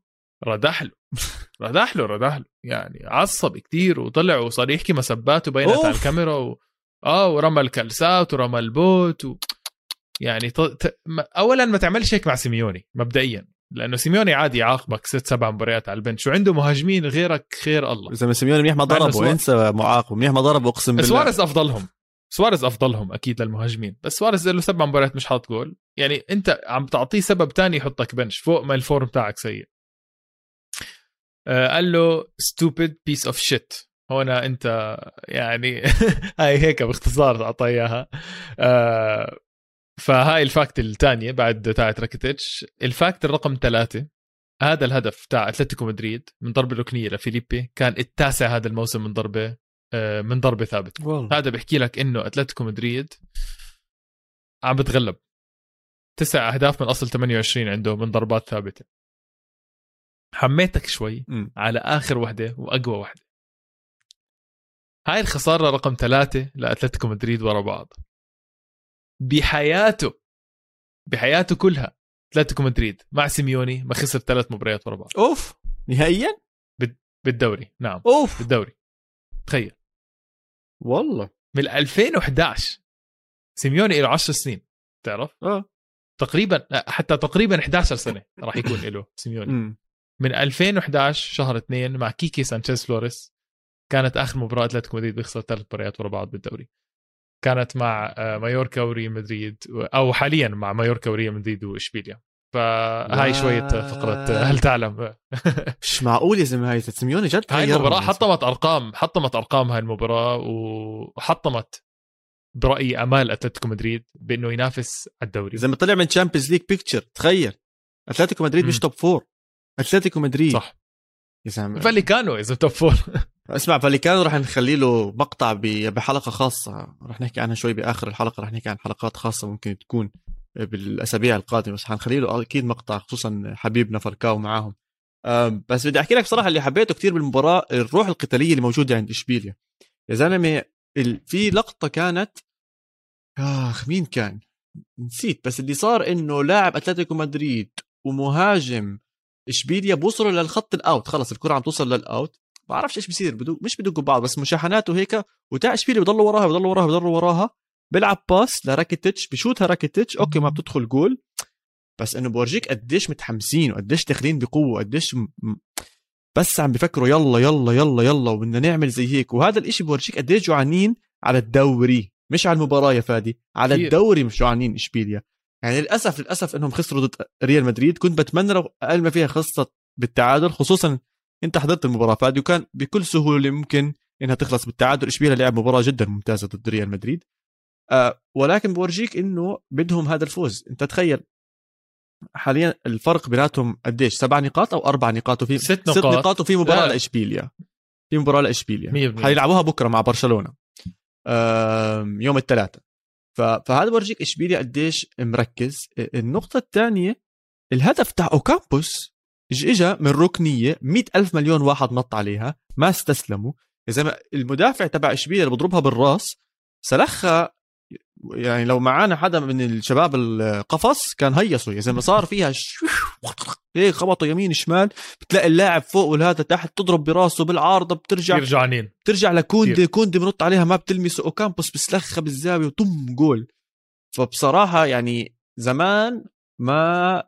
ردح له ردح له ردح له يعني عصب كتير وطلع وصار يحكي مسبات وبينت على. الكاميرا و... آه ورمى الكلسات ورمى البوت و... يعني ط... ت... ما- اولا ما تعملش هيك مع سيميوني مبدئيا. لأنه سيميوني عادي يعاقبك ست سبع مباريات على ال bench وعنده مهاجمين غيرك خير الله. إذا سيميوني منيح ما ضربه سوار- انسى معاقب منيح ما ضربه اقسم بالله. سواريز أفضلهم. سواريز أفضلهم أكيد للمهاجمين. بس سواريز له سبع مباريات مش حاط جول. يعني انت عم تعطيه سبب تاني يحطك bench فوق ما ال form تاعك سيء. آه قال له stupid piece of shit. هنا انت يعني هاي هيك باختصار أعطاه إياها. آه فهاي ال fact الثانية بعد تاعت راكيتيتش ال fact الرقم ثلاثة هذا الهدف تاع أتلتيكو مدريد من ضربة ركنية لفيليبي كان التاسع هذا الموسم من ضربة آه، من ضربة ثابتة. هذا بيحكي لك إنه أتلتيكو مدريد عم بتغلب. تسع أهداف من أصل 28 عنده من ضربات ثابتة. حميتك شوي أمم. على آخر وحدة وأقوى وحدة. هاي الخسارة رقم ثلاثة لأتلتيكو مدريد ورا بعض. بحياته بحياته كلها أتلتيكو مدريد مع سيميوني ما خسر ثلاث مباريات ورا بعض. أوف! نهائيا؟ بالدوري نعم. أوف! بالدوري. تخيل. والله. من 2011 سيميوني له 10 سنين تعرف؟ آه. تقريبا حتى تقريبا 11 سنة راح يكون له سيميوني. من 2011 شهر 2 مع كيكي سانشيز فلوريس كانت آخر مباراة أتلتيكو مدريد بيخسر ثلاث مباريات ورا بعض بالدوري. كانت مع آه، مايوركا وريال مدريد أو حاليا مع مايوركا وريال مدريد وإشبيليا. فهاي شوية فقرة هل تعلم؟ مش معقول يا زلمة هاي سيميوني جد هاي. المباراة حطمت أرقام حطمت أرقام هاي المباراة وحطمت برأيي أمال أتلتيكو مدريد بإنه ينافس على الدوري. زي ما طلع من Champions League picture تخيل. أتلتيكو مدريد مش. top four أتلتيكو مدريد. صح. يا زلمه فاليكانو إذا top four اسمع فاليكانو رح نخلي له مقطع بحلقة خاصة. رح نحكي عنها شوي بآخر الحلقة رح نحكي عن حلقات خاصة ممكن تكون بالأسابيع القادمة. بس حنخلي له أكيد مقطع خصوصا حبيبنا فالكاو معاهم. بس بدي أحكي لك بصراحه اللي حبيته كتير بالمباراة الروح القتالية اللي موجودة عند إشبيليا. يا زلمة في لقطة كانت آخ مين كان؟ نسيت بس اللي صار إنه لاعب أتلتيكو مدريد ومهاجم إشبيليا بوصلوا للخط ال out. خلص الكرة عم توصل لل out. بعرفش إيش بصير بدو مش بدقوا بعض بس مشاحنات وهيك. وتاع إشبيليا بضلوا وراها بضلوا وراها بضلوا وراها. بيلعب pass لراكيتيتش بشوتها راكيتيتش. okay ما بتدخل جول. بس إنه بورجيك قديش متحمسين وقديش داخلين بقوة قديش م... بس عم بفكروا يلا يلا يلا يلا وبدنا نعمل زي هيك. وهذا الإشي بورجيك قديش جوعانين على الدوري. مش على المباراة يا فادي على. الدوري مش جوعانين إشبيليا. يعني للأسف للأسف إنهم خسروا ضد ريال مدريد. كنت بتمنى لو أقل ما فيها خلصت بالتعادل خصوصا أنت حضرت المباراة فادي وكان بكل سهولة ممكن إنها تخلص بالتعادل. إشبيليا لعب مباراة جدا ممتازة ضد ريال مدريد. آه ولكن بورجيك إنه بدهم هذا الفوز. أنت تخيل حاليا الفرق بيناتهم قديش؟ سبع نقاط أو أربع نقاط؟ وفي ست ست نقاط. نقاط وفي مباراة لا. لإشبيليا. في مباراة لإشبيليا. 100% حيلعبوها بكرة مع برشلونة. يوم الثلاثاء فهذا بورجيك إشبيليا قديش مركز. النقطة الثانية الهدف تاع أوكامبوس اجى من ركنية مئة ألف مليون واحد نط عليها ما استسلموا. يا زلمه المدافع تبع إشبيليا اللي بضربها بالراس سلخها يعني لو معانا حدا من الشباب القفص كان هيصوا يا زلمة. صار فيها هيك خبطوا يمين شمال. بتلاقي اللاعب فوق والهذا تحت تضرب براسه بالعارضة بترجع يرجعانين بترجع لكوندي. كوندي بنط عليها ما بتلمسه. أوكامبوس بسلخها بالزاوية وطم جول. فبصراحة يعني زمان ما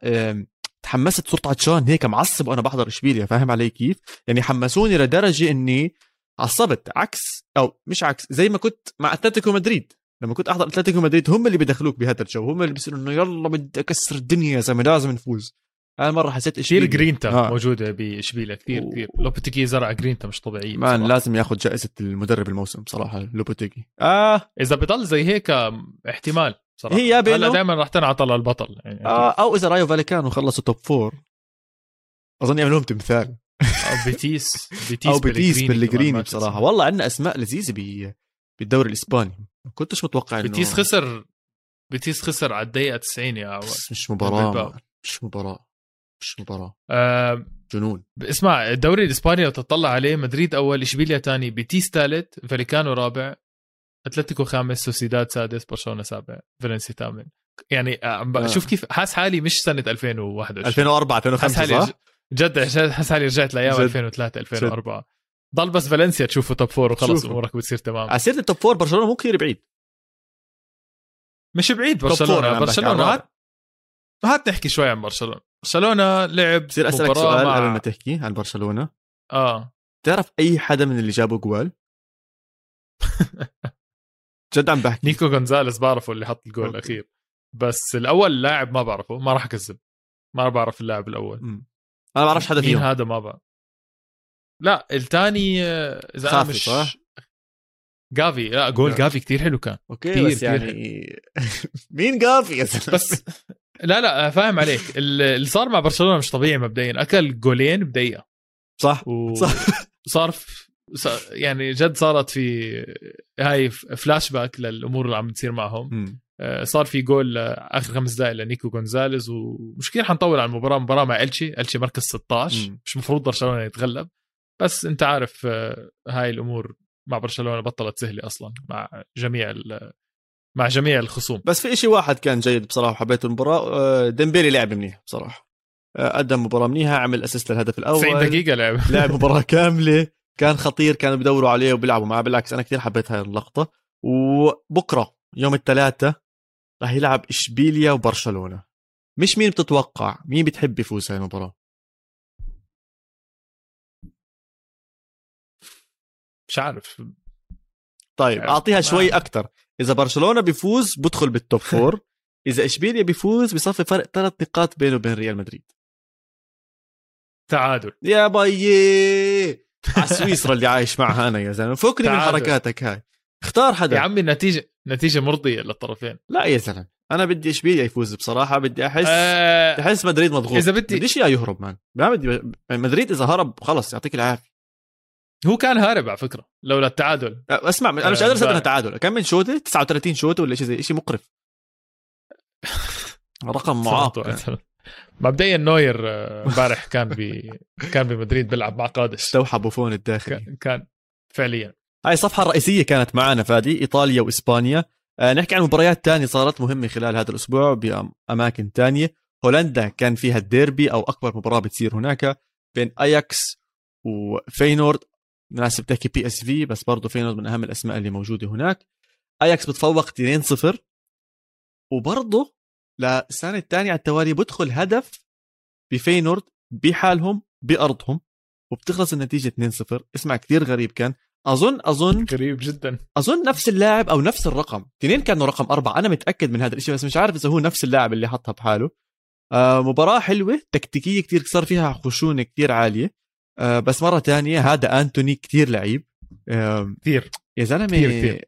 تحمست صرت عطشان. هيك معصب وأنا بحضر اشبيليا فاهم علي كيف؟ يعني حمسوني لدرجة إني عصبت. عكس أو مش عكس زي ما كنت مع أتلتيكو مدريد. لما كنت أحضر أتلتيكو مدريد هم اللي بدخلوك بهذا الجو. هم اللي بيصيروا إنه يلا بدي أكسر الدنيا يا زلمة لازم نفوز. أنا مرة حسيت كثير جرينتا آه. موجودة باشبيليا كثير كثير. و... لوبيتيغي زرع جرينتا مش طبيعية man لازم ياخذ جائزة المدرب الموسم صراحة لوبيتيغي آه. إذا بضل زي هيك احتمال صراحة. هي بينه دائما رح تنعطى للبطل يعني آه أو إذا رايو فاليكانو خلصوا top four أظن يعملون تمثال. أو بيتيس بيتيس أو بيتيس بيليغريني بصراحة. والله عندنا أسماء لذيذة بالدوري الإسباني. ما كنتش متوقع إنه بيتيس خسر بيتيس خسر على الدقيقة 90 يا عوض مش مباراة مش مباراة مش مباراة. آه جنون. اسمع الدوري الإسباني لو تطلع عليه مدريد أول إشبيليا ثاني بيتيس ثالث فاليكانو رابع أتلتيكو خامس سوسيداد سادس برشلونة سابع فالنسيا ثامن. يعني آه. شوف كيف حاس حالي مش سنة 2021 2004 2005 صح؟ جد حس حالي رجعت لأيام 2003 2004 ضل بس فالنسيا تشوفه top four وخلص أمورك بتصير تمام. على سيره ال top four برشلونة مو كثير بعيد. مش بعيد برشلونة برشلونة هات هات نحكي شوي عن برشلونة. برشلونة لعب بصير أسألك سؤال مع... قبل ما تحكي عن برشلونة. آه. تعرف أي حدا من اللي جابوا جوال؟ جد عم بحكي. نيكو جونزاليس بعرفه اللي حط الجول الأخير. بس الأول لاعب ما بعرفه ما راح أكذب. ما بعرف اللاعب الأول. م. أنا ما بعرفش حدا فيهم. مين هذا ما بعرف. لا الثاني آه، إذا أنا مش صح؟ جافي لا جول جافي كثير حلو كان. okay كتير بس يعني مين جافي يا بس لا لا فاهم عليك. اللي صار مع برشلونة مش طبيعي مبدئيا. أكل جولين بدقيقة. صح و... صح. صار يعني جد صارت في هاي فلاش باك للأمور اللي عم تصير معهم. م. آه، صار في جول آخر خمس دقائق لنيكو جونزاليز ومش كثير حنطول على المباراة مباراة مع إلتشي إلتشي مركز 16 م. مش مفروض برشلونة يتغلب. بس انت عارف آه، هاي الأمور مع برشلونة بطلت سهلة أصلا مع جميع مع جميع الخصوم. بس في شيء واحد كان جيد بصراحة وحبيت المباراة آه، ديمبيلي لعب منيح بصراحة. قدم مباراة منيحة عمل assist للهدف الأول. 90 دقيقة لعب. لعب مباراة كاملة. كان خطير كانوا بيدوروا عليه وبيلعبوا معه. بالعكس أنا كثير حبيت هاي اللقطة. وبكرة يوم الثلاثاء راح يلعب إشبيليا وبرشلونة. مش مين بتتوقع؟ مين بتحب يفوز هاي المباراة؟ مش عارف. طيب أعطيها شوي أكثر إذا برشلونة بيفوز بدخل بال top four إذا إشبيليا بيفوز بصفي فرق ثلاث نقاط بينه وبين ريال مدريد. تعادل. يا بيي على سويسرا اللي عايش معها أنا يا زلمة. فكني من حركاتك هاي. اختار حدا. يا عمي النتيجة نتيجه مرضية للطرفين. لا يا زلمة. أنا بدي إشبيليا يفوز بصراحة. بدي احس أه... احس مدريد مضغوط. إذا بدي بديش إياه يهرب مان. ما بدي مدريد إذا هرب خلص يعطيك العافية. هو كان هارب على فكرة لولا التعادل. أه، اسمع أنا مش قادر أصدق انها تعادل كم من شوطة؟ 39 شوطة ولا شيء زي شيء مقرف. رقم معاق مبدئيا نوير آه، امبارح كان ب كان بمدريد بيلعب مع قادش. استوحى بوفون الداخلي. كان فعليا. هاي الصفحة الرئيسية كانت معنا فادي إيطاليا وإسبانيا. آه نحكي عن مباريات تانية صارت مهمة خلال هذا الأسبوع بأماكن تانية. هولندا كان فيها الديربي أو أكبر مباراة بتصير هناك بين أياكس وفينورد. مناسب تحكي PSV بس برضه فينورد من أهم الأسماء اللي موجودة هناك. اياكس بتفوق 2-0 وبرضه للسنة الثانية على التوالي بدخل هدف بفينورد بحالهم بأرضهم وبتخلص النتيجة 2-0 اسمع كثير غريب كان. اظن اظن غريب جدا. أظن نفس اللاعب أو نفس الرقم. اثنين كانوا رقم أربعة. أنا متأكد من هذا الشيء بس مش عارف إذا هو نفس اللاعب اللي حطها بحاله. آه مباراة حلوة تكتيكية كثير صار فيها خشونة كثير عالية. آه بس مرة تانية هذا أنتوني كثير لعيب. آه كثير يا زلمة كثير كثير.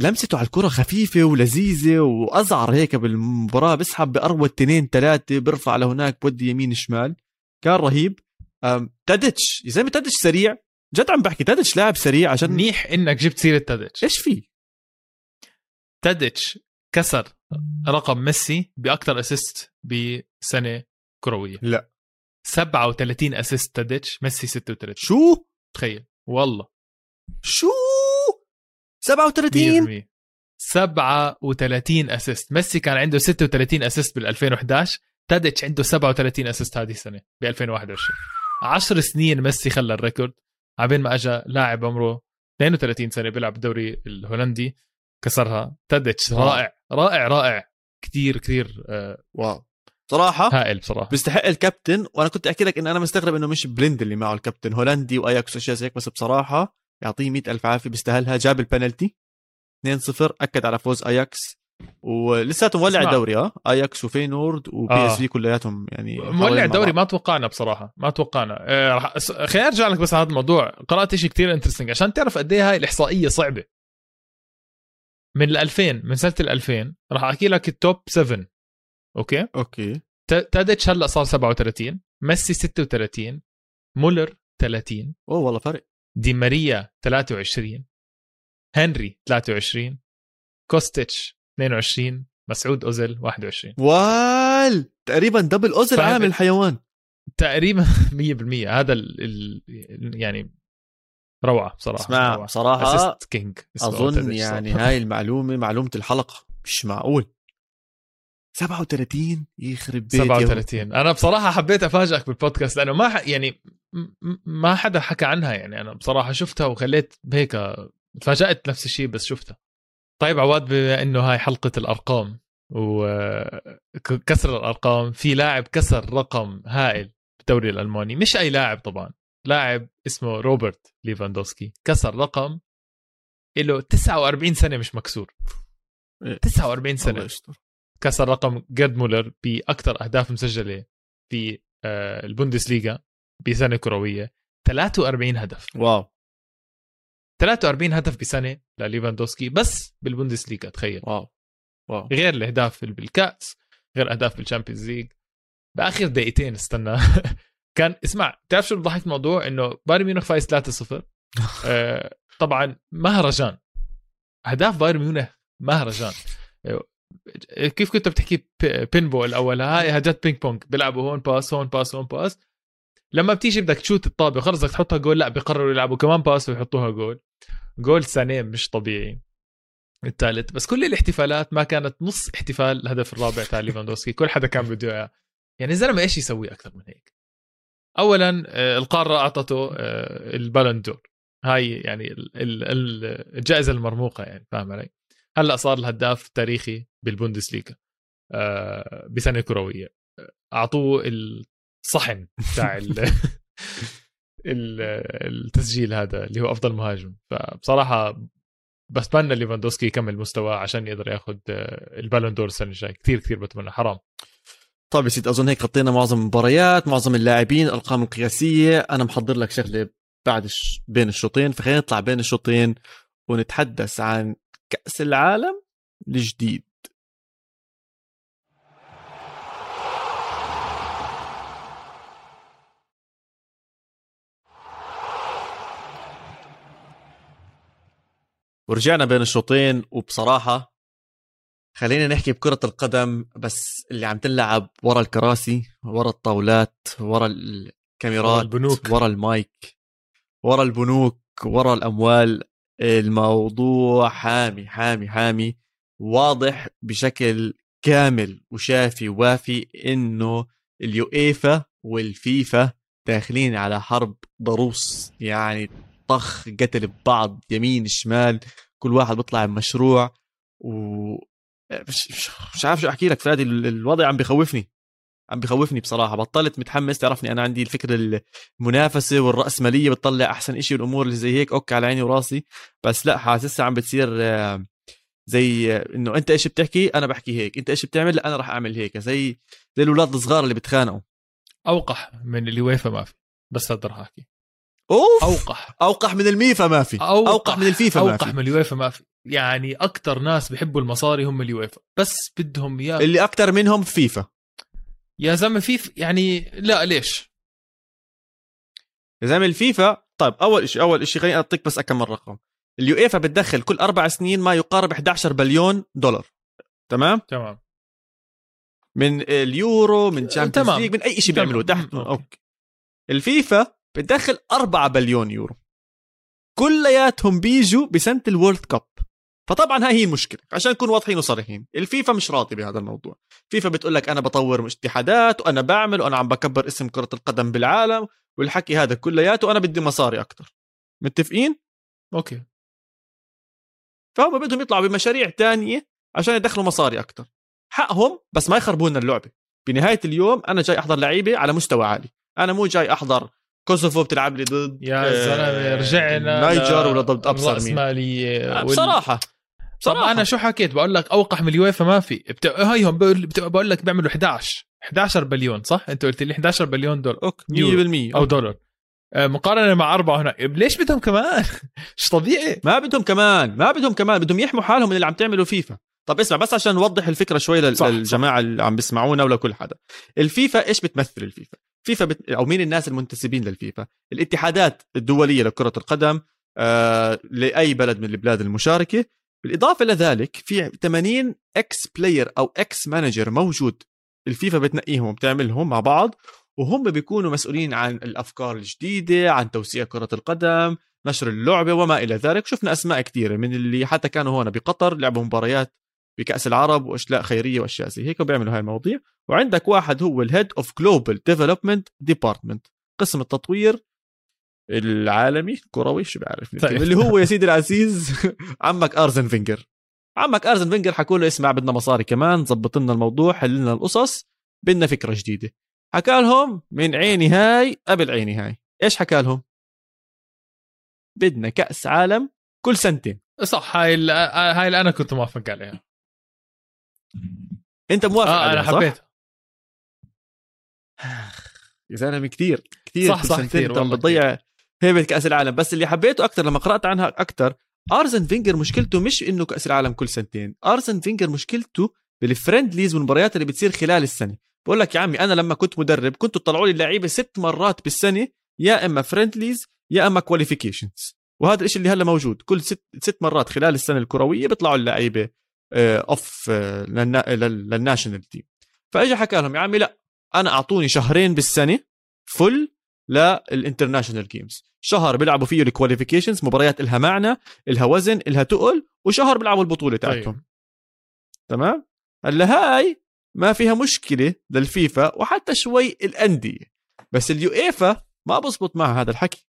لمسته على الكرة خفيفة ولذيذة وأزعر هيك بالمباراة بسحب بأروى اثنين ثلاثة برفع لهناك بودي يمين شمال. كان رهيب. تادتش يا زلمة تادتش سريع. جد عم بحكي تادتش لاعب سريع عشان منيح إنك جبت سيرة تادتش إيش في؟ تادتش كسر رقم ميسي باكثر أسيست بسنة كروية. لا. 37 assist تاديتش ميسي 36 شو؟ تخيل. والله. شو؟ 37 100% 37 assist. ميسي كان عنده 36 assist بال 2011 تاديتش عنده 37 assist هذه السنة ب 2021 10 سنين ميسي خلى ال record. عبين ما اجى لاعب عمره 32 سنة بيلعب بالدوري الهولندي. كسرها. تاديتش رائع. رائع رائع. كثير كثير آه، wow. صراحة هائل بصراحة. بيستحق الكابتن وأنا كنت احكي لك إن أنا مستغرب إنه مش بليند اللي معه الكابتن هولندي واياكس وأشياء زي هيك بس بصراحة يعطيه مئة ألف عافية بيستاهلها. جاب البنالتي 2-0 أكد على فوز أياكس ولساته مولع. الدوري آه أياكس وفينورد و P آه. SV كلياتهم يعني مولع الدوري. ما توقعنا بصراحة ما توقعنا. آه، رح- خليني أرجع لك بس على هذا الموضوع. قرأت شيء كثير interesting عشان تعرف قد إيه هاي الإحصائية صعبة. من ال 2000 من سنة ال 2000 راح أحكي لك ال top 7 okay؟ okay. تاديتش هلا صار 37 ميسي 36 مولر 30 أوه والله فرق. دي ماريا 23 هنري 23 كوستيتش 22 مسعود أوزيل 21 وال! تقريبا double اوزل؟ عامل الحيوان. تقريبا 100% هذا ال ال يعني روعة بصراحه اسمع روعة. بصراحة assist king أظن يعني. هاي المعلومة معلومة الحلقة مش معقول. 37 يخرب بيت يا 37 أنا بصراحة حبيت أفاجئك بالبودكاست لأنه ما ح... يعني ما حدا حكى عنها يعني. أنا بصراحة شفتها وخليت هيك تفاجأت نفس الشيء بس شفتها. طيب عواد بما إنه هاي حلقة الأرقام وكسر الأرقام في لاعب كسر رقم هائل بالدوري الألماني. مش أي لاعب طبعا لاعب اسمه روبرت ليفاندوسكي. كسر رقم له 49 سنة مش مكسور. إيه. 49 الله سنة. يستر. كسر رقم جيرد مولر بأكثر أهداف مسجلة في آه، البوندسليغا بسنة كروية. 43 هدف. wow. 43 هدف بسنة لليفاندوسكي بس بالبوندسليغا تخيل. wow. wow. غير الأهداف بالكاس غير أهداف بال Champions League بآخر دقيقتين استنى. كان اسمع تعرف شو بضحك الموضوع إنه بايرن ميونخ فايز 3-0 آه، طبعا مهرجان. أهداف بايرن ميونخ مهرجان. كيف كنت بتحكي pinball أول؟ هاي هجت ping pong بيلعبوا هون pass هون pass هون pass لما بتيجي بدك تشوت الطابة خلص بدك تحطها جول لا بيقرروا يلعبوا كمان pass ويحطوها جول جول سانيه مش طبيعي. الثالث بس كل الاحتفالات ما كانت نص احتفال الهدف الرابع تاع ليفاندوسكي. كل حدا كان بده إياه. يعني الزلمه إيش يسوي أكثر من هيك؟ اولا آه، القارة أعطته آه، ال Ballon d'Or. هاي يعني ال- ال- ال- الجائزة المرموقة يعني فاهم علي؟ هلأ صار الهداف التاريخي بالبوندسليغا آه، بسنه كروية. أعطوه الصحن تاع ال- ال- التسجيل هذا اللي هو أفضل مهاجم. فبصراحة بتمنى ليفاندوسكي يكمل مستواه عشان يقدر ياخذ البالون دور السنة الجاي كثير كثير بتمنى. حرام. طيب يا سيدي أظن هيك غطينا معظم المباريات معظم اللاعبين الأرقام القياسية. أنا محضر لك شغلة بعد. بين الشوطين فخلينا نطلع بين الشوطين ونتحدث عن كأس العالم الجديد ورجعنا بين الشوطين وبصراحة خلينا نحكي بكرة القدم بس اللي عم تلعب ورا الكراسي ورا الطاولات ورا الكاميرات ورا البنوك. ورا المايك ورا البنوك ورا الأموال الموضوع حامي حامي حامي واضح بشكل كامل وشافي وافي إنه اليوئيفا والفيفا داخلين على حرب ضروس يعني طخ قتل ببعض يمين شمال كل واحد بيطلع بمشروع و مش, مش- عارف شو أحكي لك فادي ال- الوضع عم بخوفني عم بخوفني بصراحة. بطلت متحمس تعرفني أنا عندي الفكرة المنافسة والرأسمالية بتطلع أحسن إشي والأمور اللي زي هيك. أوكي على عيني وراسي. بس لا حاسسها عم بتصير آه، زي آه، إنه أنت إيش بتحكي؟ أنا بحكي هيك. أنت إيش بتعمل؟ لا أنا راح أعمل هيك. زي زي الأولاد الصغار اللي بتخانقوا. أوقح من اليويفا ما في. بس راح أحكي. أوف! أوقح. أوقح من اليويفا ما في. أوقح, أوقح من الفيفا ما أوقح في. من اليويفا ما في. يعني أكثر ناس بحبوا المصاري هم اليويفا بس بدهم يا اللي أكثر منهم فيفا. يا زلمة في يعني لا ليش؟ يا زلمة الفيفا طيب أول شيء أول شيء خليني أعطيك بس أكمل رقم. اليويفا بتدخل كل أربع سنين ما يقارب 11 بليون دولار. تمام؟ تمام. من اليورو من Champions تمام. League من أي شيء. بيعملوه تحت. Okay. Okay. الفيفا بتدخل 4 بليون يورو. كلياتهم بيجوا بسنة ال World Cup. فطبعا هاي هي المشكلة عشان نكون واضحين وصريحين. الفيفا مش راضي بهذا الموضوع. فيفا بتقول لك أنا بطور اتحادات وأنا بعمل وأنا عم بكبر اسم كرة القدم بالعالم والحكي هذا كلياته وأنا بدي مصاري أكثر متفقين؟ Okay. فهم بدهم يطلعوا بمشاريع تانية عشان يدخلوا مصاري أكثر حقهم بس ما يخربوا لنا اللعبة. بنهاية اليوم أنا جاي أحضر لعيبة على مستوى عالي. أنا مو جاي أحضر كوسوفو بتلعب لي ضد يا آه، زلمه رجعنا نيجر ولا ضد ابصر مين الرأسمالية وال- بصراحه طب أنا شو حكيت؟ بقول لك أوقح من اليويفا ما في. بت... هاي هم بقول, لك بيعملوا 11 11 بليون صح؟ أنت قلت لي 11 بليون دولار. Okay يورو 100% أو دولار. آه، مقارنة مع أربعة هناك ليش بدهم كمان؟ مش طبيعي. ما بدهم كمان ما بدهم كمان. بدهم يحموا حالهم من اللي عم تعملوا فيفا. طب اسمع بس عشان نوضح الفكرة شوي لل- صح، للجماعة اللي عم بيسمعونا ولكل حدا. الفيفا إيش بتمثل الفيفا؟ فيفا بت... أو مين الناس المنتسبين للفيفا؟ الاتحادات الدولية لكرة القدم آه... لأي بلد من البلاد المشاركة بالإضافة لذلك في 80 ex player أو ex manager موجود. الفيفا بتنقيهم وبتعملهم مع بعض وهم بيكونوا مسؤولين عن الأفكار الجديدة عن توسيع كرة القدم نشر اللعبة وما إلى ذلك. شفنا أسماء كثيرة من اللي حتى كانوا هون بقطر لعبوا مباريات بكأس العرب وأشياء خيرية وأشياء زي هيك وبيعملوا هاي المواضيع. وعندك واحد هو ال head of global development department قسم التطوير العالمي الكروي شو بعرف؟ طيب. اللي هو يا سيدي العزيز عمك أرسن فينجر عمك أرزن فينجر حكوا له اسمع بدنا مصاري كمان ظبط لنا الموضوع حل لنا القصص بدنا فكرة جديدة. حكى لهم من عيني هاي قبل عيني هاي. إيش حكى لهم؟ بدنا كأس عالم كل سنتين. صح هاي ال- آه، هاي اللي أنا كنت موافق عليها. أنت موافق آه عليها أنا؟ حبيتها يا زلمة كثير كثير صح، صح، انت عم والله بتضيع هيبه كأس العالم. بس اللي حبيته أكثر لما قرأت عنها أكثر أرسن فينجر مشكلته مش إنه كأس العالم كل سنتين. أرسن فينجر مشكلته بال friendlies والمباريات اللي بتصير خلال السنة. بقول لك يا عمي أنا لما كنت مدرب كنتوا تطلعوا لي اللعيبة ست مرات بالسنة يا إما friendlies يا إما qualifications وهذا الشيء اللي هلا موجود. كل ست ست مرات خلال السنة الكروية بيطلعوا اللعيبة اوف لل national team فاجى حكى لهم يا عمي لا أنا أعطوني شهرين بالسنة فل لل international games شهر بيلعبوا فيه ال qualifications مباريات إلها معنى إلها وزن إلها ثقل وشهر بيلعبوا البطولة تاعتهم. طيب. تمام؟ هلأ هاي ما فيها مشكلة للفيفا وحتى شوي الأندية. بس اليويفا ما بزبط مع هذا الحكي.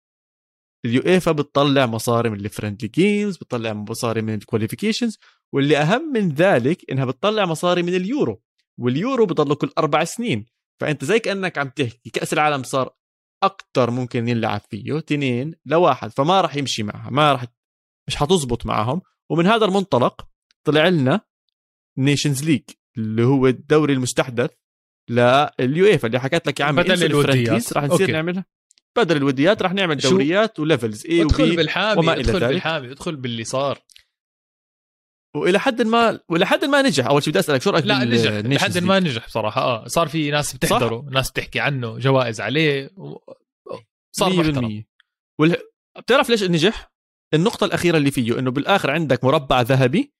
اليويفا بتطلع مصاري من ال friendly games بتطلع مصاري من ال qualifications واللي أهم من ذلك إنها بتطلع مصاري من اليورو. واليورو بضله كل أربع سنين. فأنت زي كأنك عم تحكي كأس العالم صار أكثر ممكن يلعب فيه تنين لواحد فما راح يمشي معها ما راح مش حتزبط معهم ومن هذا المنطلق طلع لنا Nations League اللي هو الدوري المستحدث لليويفا اللي حكيت لك يا عمي بدل الوديات. راح نصير. نعملها بدل الوديات راح نعمل؟ دوريات و levels اي ادخل بالحامي وما إلى ادخل ذلك. بالحامي ادخل باللي صار وإلى حد ما وإلى حد ما نجح. أول شيء بدي أسألك شو رأيك لا نجح. لحد؟ ما نجح بصراحة. آه صار في ناس بتحضره ناس بتحكي عنه جوائز عليه و... صار محترم. 100% وال... بتعرف ليش نجح؟ النقطة الأخيرة اللي فيه إنه بالآخر عندك مربع ذهبي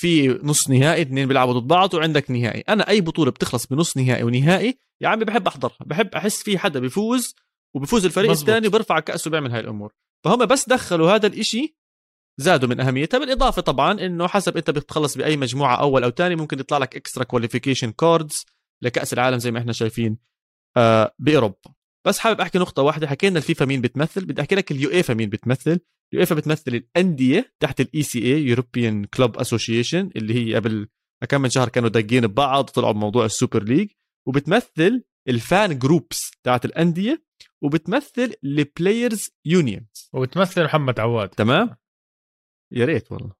في نص نهائي اثنين بيلعبوا ضد بعض وعندك نهائي. أنا أي بطولة بتخلص بنص نهائي ونهائي يا عمي بحب أحضرها بحب أحس في حدا بيفوز وبفوز الفريق. الثاني وبرفع كأسه وبيعمل هاي الأمور. فهم بس دخلوا هذا الإشي زادوا من أهميتها بالإضافة طبعا إنه حسب أنت بتخلص بأي مجموعة أول أو ثاني ممكن يطلع لك extra qualification cards لكأس العالم زي ما إحنا شايفين آه بأوروبا. بس حابب أحكي نقطة واحدة حكينا الفيفا مين بتمثل؟ بدي أحكي لك اليويفا مين بتمثل. اليويفا بتمثل الأندية تحت ال ECA European Club Association اللي هي قبل كم من شهر كانوا داقين ببعض وطلعوا بموضوع ال Super League. وبتمثل ال fan groups تاعت الأندية وبتمثل ال players unions وتمثل محمد عواد. تمام؟ يا ريت والله.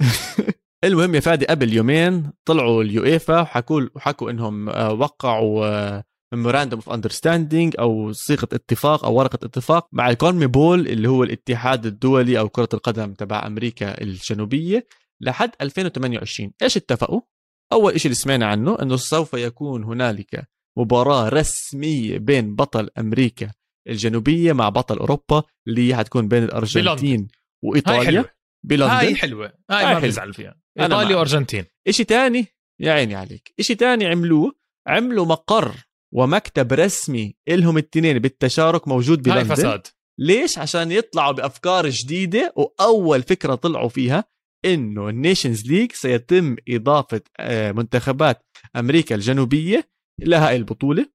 المهم يا فادي قبل يومين طلعوا اليويفا وحكوا وحكوا إنهم آه، وقعوا memorandum of understanding أو صيغة اتفاق أو ورقة اتفاق مع الكونميبول اللي هو الاتحاد الدولي أو كرة القدم تبع أمريكا الجنوبية لحد 2028 إيش اتفقوا؟ أول شيء اللي سمعنا عنه إنه سوف يكون هنالك مباراة رسمية بين بطل أمريكا الجنوبية مع بطل أوروبا اللي هي حتكون بين الأرجنتين وإيطاليا. بلندن. هاي حلوة. هاي هاي ما. بزعل فيها. إيطاليا. وأرجنتين. شيء تاني؟ يا عيني عليك. إشي تاني عملوه عملوا مقر ومكتب رسمي إلهم التنين بالتشارك موجود هاي بلندن. فساد. ليش؟ عشان يطلعوا بأفكار جديدة وأول فكرة طلعوا فيها إنه ال Nations League سيتم إضافة آه، منتخبات أمريكا الجنوبية إلى هاي البطولة.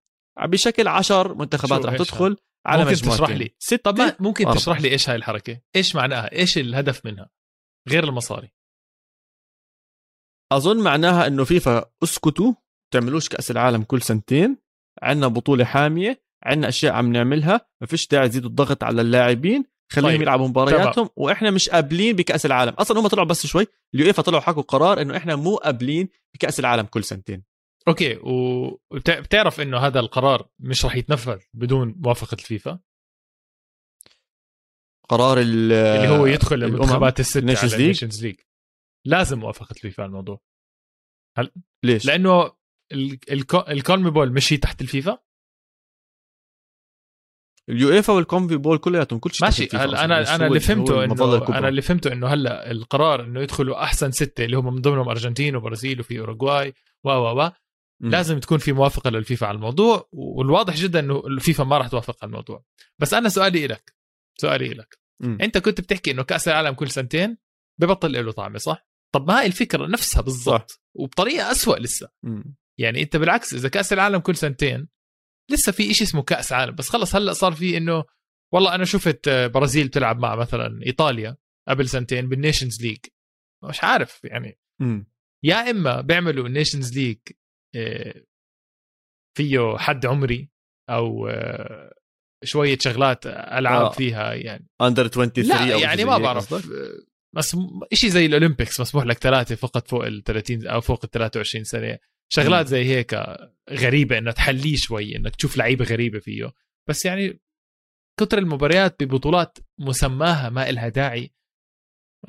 بشكل عشر منتخبات إيش تدخل على ممكن مجموعتين تشرح لي؟ ستة طب ممكن أربعة. تشرح لي إيش هاي الحركة إيش معناها إيش الهدف منها غير المصاري أظن معناها إنه فيفا أسكتوا تعملوش كأس العالم كل سنتين عندنا بطولة حامية عندنا أشياء عم نعملها ما فيش داعي تزيدوا الضغط على اللاعبين خليهم طيب. طيب. يلعبوا مبارياتهم وإحنا مش قابلين بكأس العالم أصلا هم طلعوا بس شوي اليويفا طلعوا حكوا قرار إنه إحنا مو قابلين بكأس العالم كل سنتين Okay وبتعرف إنه هذا القرار مش رح يتنفذ بدون موافقة الفيفا قرار ال- اللي هو يدخل المنتخبات Nations على. ال Nations League لازم موافقة الفيفا على الموضوع ليش لأنه الكونميبول ماشي تحت الفيفا اليويفا والكونميبول كلياتهم كل شيء ماشي تحت الفيفا هلا. أنا أنا اللي فهمته انه. أنا اللي فهمته إنه هلا القرار إنه يدخلوا أحسن ستة اللي هم من ضمنهم أرجنتين وبرازيل وفي أوروغواي و و و مم. لازم تكون في موافقة للفيفا على الموضوع والواضح جدا إنه الفيفا ما راح توافق على الموضوع بس أنا سؤالي لك سؤالي لك مم. أنت كنت بتحكي إنه كأس العالم كل سنتين ببطل له طعمه صح طب ما هي الفكرة نفسها بالضبط وبطريقة أسوأ لسه مم. يعني أنت بالعكس إذا كأس العالم كل سنتين لسه في إشي اسمه كأس عالم بس خلص هلأ صار في إنه والله أنا شفت برازيل بتلعب مع مثلا إيطاليا قبل سنتين بال Nations League مش عارف يعني مم. يا إما بيعملوا ال Nations League فيه حد عمري أو آه، شوية شغلات ألعاب آه. فيها يعني. under 23 لا أو يعني ما بعرف؟ بس شيء زي ال Olympics مسموح لك ثلاثة فقط فوق ال 30 أو فوق ال 23 سنة. شغلات. زي هيك غريبة إنها تحليه شوي إنك تشوف لعيبة غريبة فيه. بس يعني كتر المباريات ببطولات مسماها ما إلها داعي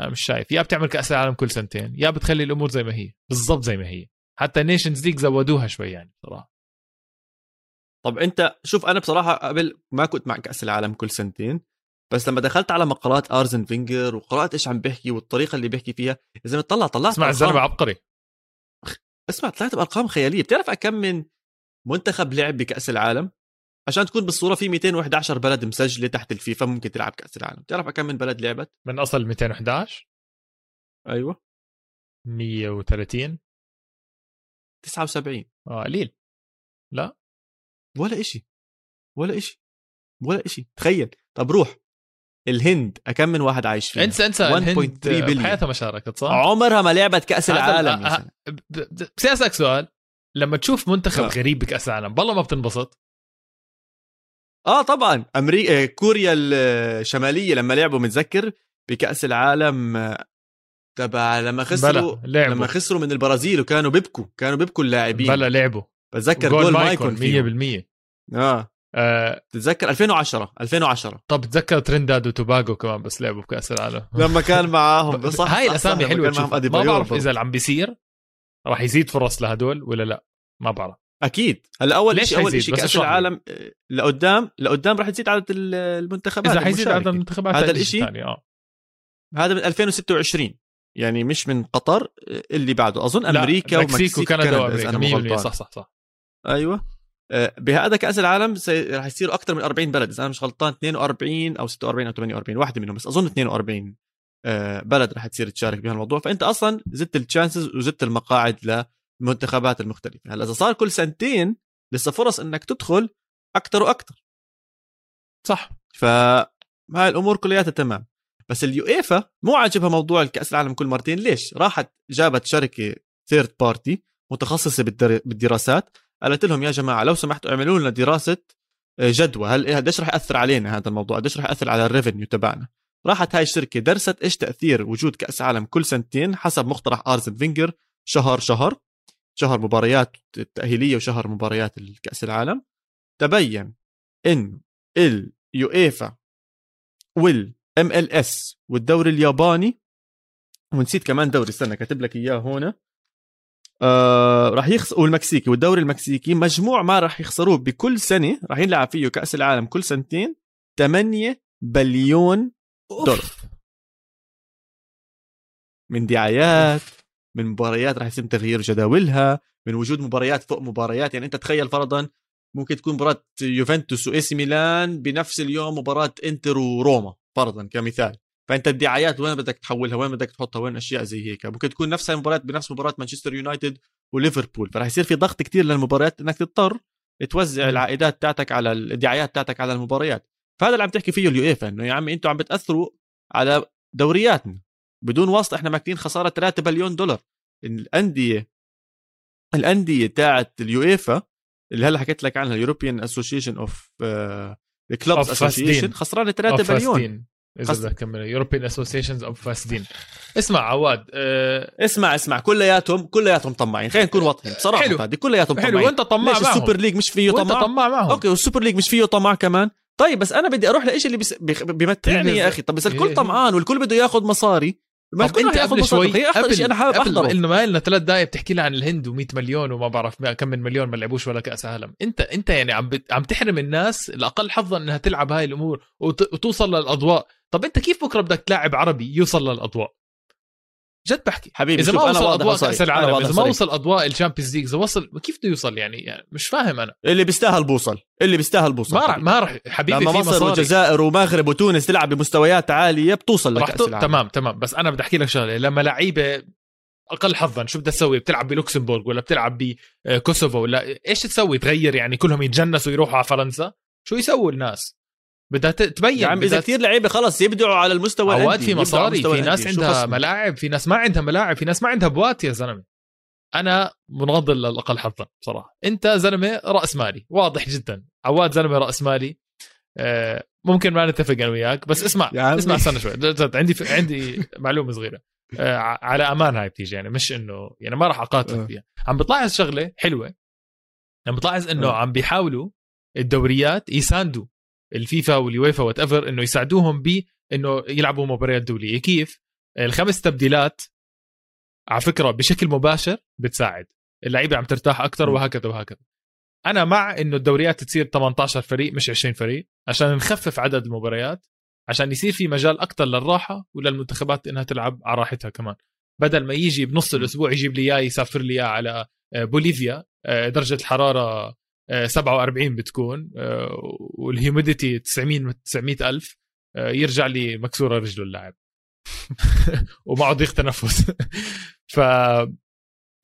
أنا مش شايف. يا بتعمل كأس العالم كل سنتين يا بتخلي الأمور زي ما هي. بالضبط زي ما هي. حتى Nations League زودوها شوي يعني صراحة طب أنت شوف أنا بصراحة قبل ما كنت مع كأس العالم كل سنتين بس لما دخلت على مقالات أرسن فينجر وقرات إيش عم بيحكي والطريقة اللي بيحكي فيها اذا طلع طلعت اسمع الزلمة عبقري. اسمع طلعت بأرقام خيالية. بتعرف كم من منتخب لعب بكأس العالم؟ عشان تكون بالصورة في 211 بلد مسجلة تحت الفيفا ممكن تلعب كأس العالم. بتعرف كم من بلد لعبت؟ من أصل 211 أيوه. 130 79 آه قليل. لا. ولا إشي. ولا إشي. ولا إشي. تخيل. طب روح. الهند أكم من واحد عايش فيها. انسى انسى. 1.3 الهند بليون. بحياتها ما شاركت صح؟ عمرها ما لعبت كأس العالم آه،. ب- ب- بس أسألك سؤال. لما تشوف منتخب آه. غريب بكأس العالم بالله ما بتنبسط؟ آه طبعا. أمريكا كوريا الشمالية لما لعبوا متذكر بكأس العالم آه، تبع لما خسروا لما خسروا من البرازيل وكانوا بيبكوا كانوا بيبكوا اللاعبين. بلا لعبوا. بتذكر جول جول مايكون مايكون فيهم. 100% آه. آه. تتذكر 2010 2010 طب تذكر ترينداد وتوباغو كمان بس لعبوا بكأس العالم. لما كان معاهم صح هاي الأسامي حلوة. ما بعرف. إذا اللي عم بيصير راح يزيد فرص لهدول ولا لا. ما بعرف. أكيد. هلأ أول شيء أول؟ شيء كأس. العالم آه، لقدام لقدام راح تزيد عدد ال- المنتخبات إذا حيزيد. عدد المنتخبات هذا؟ الشيء آه. هذا من 2026 يعني مش من قطر آه، اللي بعده. أظن أمريكا ومكسيك وكندا وأمريكا. أنا مو 100% غلطان. صح صح صح. أيوه. آه، بهذا كأس العالم راح يصيروا أكثر من 40 بلد إذا أنا مش غلطان 42 أو 46 أو 48 واحدة منهم بس أظن 42 آه، بلد راح تصير تشارك بهالموضوع فأنت أصلا زدت التشانسز وزدت المقاعد للمنتخبات المختلفة. هلأ إذا صار كل سنتين لسه فرص إنك تدخل أكثر وأكثر صح. فهاي الأمور كلياتها تمام. بس اليويفا مو عاجبها موضوع الكأس العالم كل مرتين. ليش؟ راحت جابت شركة third party متخصصة بالدر- بالدراسات قالت لهم يا جماعة لو سمحتوا اعملوا لنا دراسة آه، جدوى. هل قديش رح يأثر علينا هذا الموضوع؟ قديش رح يأثر على ال revenue تبعنا؟ راحت هاي الشركة درست إيش تأثير وجود كأس عالم كل سنتين حسب مقترح آرسن فينجر. شهر شهر شهر مباريات التاهيليه وشهر مباريات الكأس العالم. تبين انه اليويفا وال MLS والدوري الياباني. ونسيت كمان دوري استنى كاتب لك إياه هون آه راح يخسر والمكسيكي والدوري المكسيكي مجموع ما راح يخسروه بكل سنة. راح يلعب فيه كأس العالم كل سنتين. 8 بليون دولار. أوف. من دعايات من مباريات راح يتم تغيير جداولها من وجود مباريات فوق مباريات. يعني أنت تخيل فرضا ممكن تكون مباراة يوفنتوس وإي ميلان بنفس اليوم مباراة إنتر وروما. فرضا كمثال. فأنت الدعايات وين بدك تحولها؟ وين بدك تحطها؟ وين أشياء زي هيك؟ ممكن تكون نفسها المباريات بنفس مباراة مانشستر يونايتد وليفربول. فراح يصير في ضغط كتير للمباريات إنك تضطر توزع العائدات تاعتك على الدعايات تاعتك على المباريات. فهذا اللي عم تحكي فيه اليويفا إنه يا عمي أنتم عم بتأثروا على دورياتنا. بدون واسطة إحنا ماكلين خسارة 3 بليون دولار. الأندية الأندية تاعت اليويفا اللي هلأ حكيت لك عنها ال European Association of clubs association خسرانة 3 بليون إذا بدك تكمل European associations of فاسدين اسمع عواد أه اسمع اسمع. كلياتهم كلياتهم طماعين. خلينا نكون واضحين. بصراحة حلو. هذه كلياتهم طماعين. حلو وأنت طماع معهم ال Super League مش فيه طماع؟ طماع معهم. okay وال Super League مش فيه طماع كمان؟ طيب بس أنا بدي أروح لإشي اللي بيمتعني يا أخي. طب بس الكل طمعان والكل بده ياخذ مصاري. ما طب أنت قبل شوي شيء أنا حابب أحضره. إنه ما لنا ثلاث دقائق بتحكي لي عن الهند و100 مليون وما بعرف كم من مليون ما لعبوش ولا كأس عالم. انت أنت يعني عم بت... عم تحرم الناس الأقل حظا إنها تلعب هاي الأمور وت... وتوصل للأضواء. طب أنت كيف بكرة بدك تلاعب عربي يوصل للأضواء؟ جد بحكي. حبيبي إذا ما وصل أضواء كأس العالم إذا ما وصل أضواء ال Champions League إذا وصل كيف بده يوصل؟ يعني, يعني مش فاهم أنا. اللي بيستاهل بوصل اللي بيستاهل بوصل. ما راح ما راح حبيبي لما في مصر والجزائر ومغرب وتونس تلعب بمستويات عالية بتوصل لكأس. العالم. تمام تمام. بس أنا بدي أحكي لك شغلة لما لعيبة أقل حظا شو بدها تسوي؟ بتلعب بلوكسمبورغ ولا بتلعب بكوسوفو ولا إيش تسوي؟ تغير يعني كلهم يتجنسوا يروحوا على فرنسا؟ شو يسووا الناس؟ بدها تبين عم إذا كثير لعيبة خلص يبدعوا على المستوى عواد في مصاري في ناس عندها ملاعب في ناس ما عندها ملاعب في ناس ما عندها boots يا زلمة. أنا مناهض للاقل حظا بصراحة. أنت زلمة رأس مالي واضح جدا. عواد زلمة رأس مالي. آه، ممكن ما نتفق أنا وياك بس اسمع اسمع استنى شوي. عندي عندي معلومة صغيرة. آه، على أمان هاي بتيجي يعني مش إنه يعني ما راح أقاتل آه. فيها. عم بتلاحظ شغلة حلوة. عم بتلاحظ إنه عم بيحاولوا الدوريات يساندوا الفيفا واليويفا whatever إنه يساعدوهم ب إنه يلعبوا مباريات دولية. كيف؟ الخمس تبديلات على فكرة بشكل مباشر بتساعد. اللعيبة عم ترتاح أكثر وهكذا وهكذا. أنا مع إنه الدوريات تصير 18 فريق مش 20 فريق عشان نخفف عدد المباريات عشان يصير في مجال أكثر للراحة وللمنتخبات إنها تلعب على راحتها كمان. بدل ما يجي بنص الأسبوع يجيب لي اياه يسافر لي اياه على آه، بوليفيا آه، درجة الحرارة 47 بتكون آه، وال humidity 900 900 ألف يرجع لي مكسورة رجله اللاعب. ومعه ضيق تنفس. ف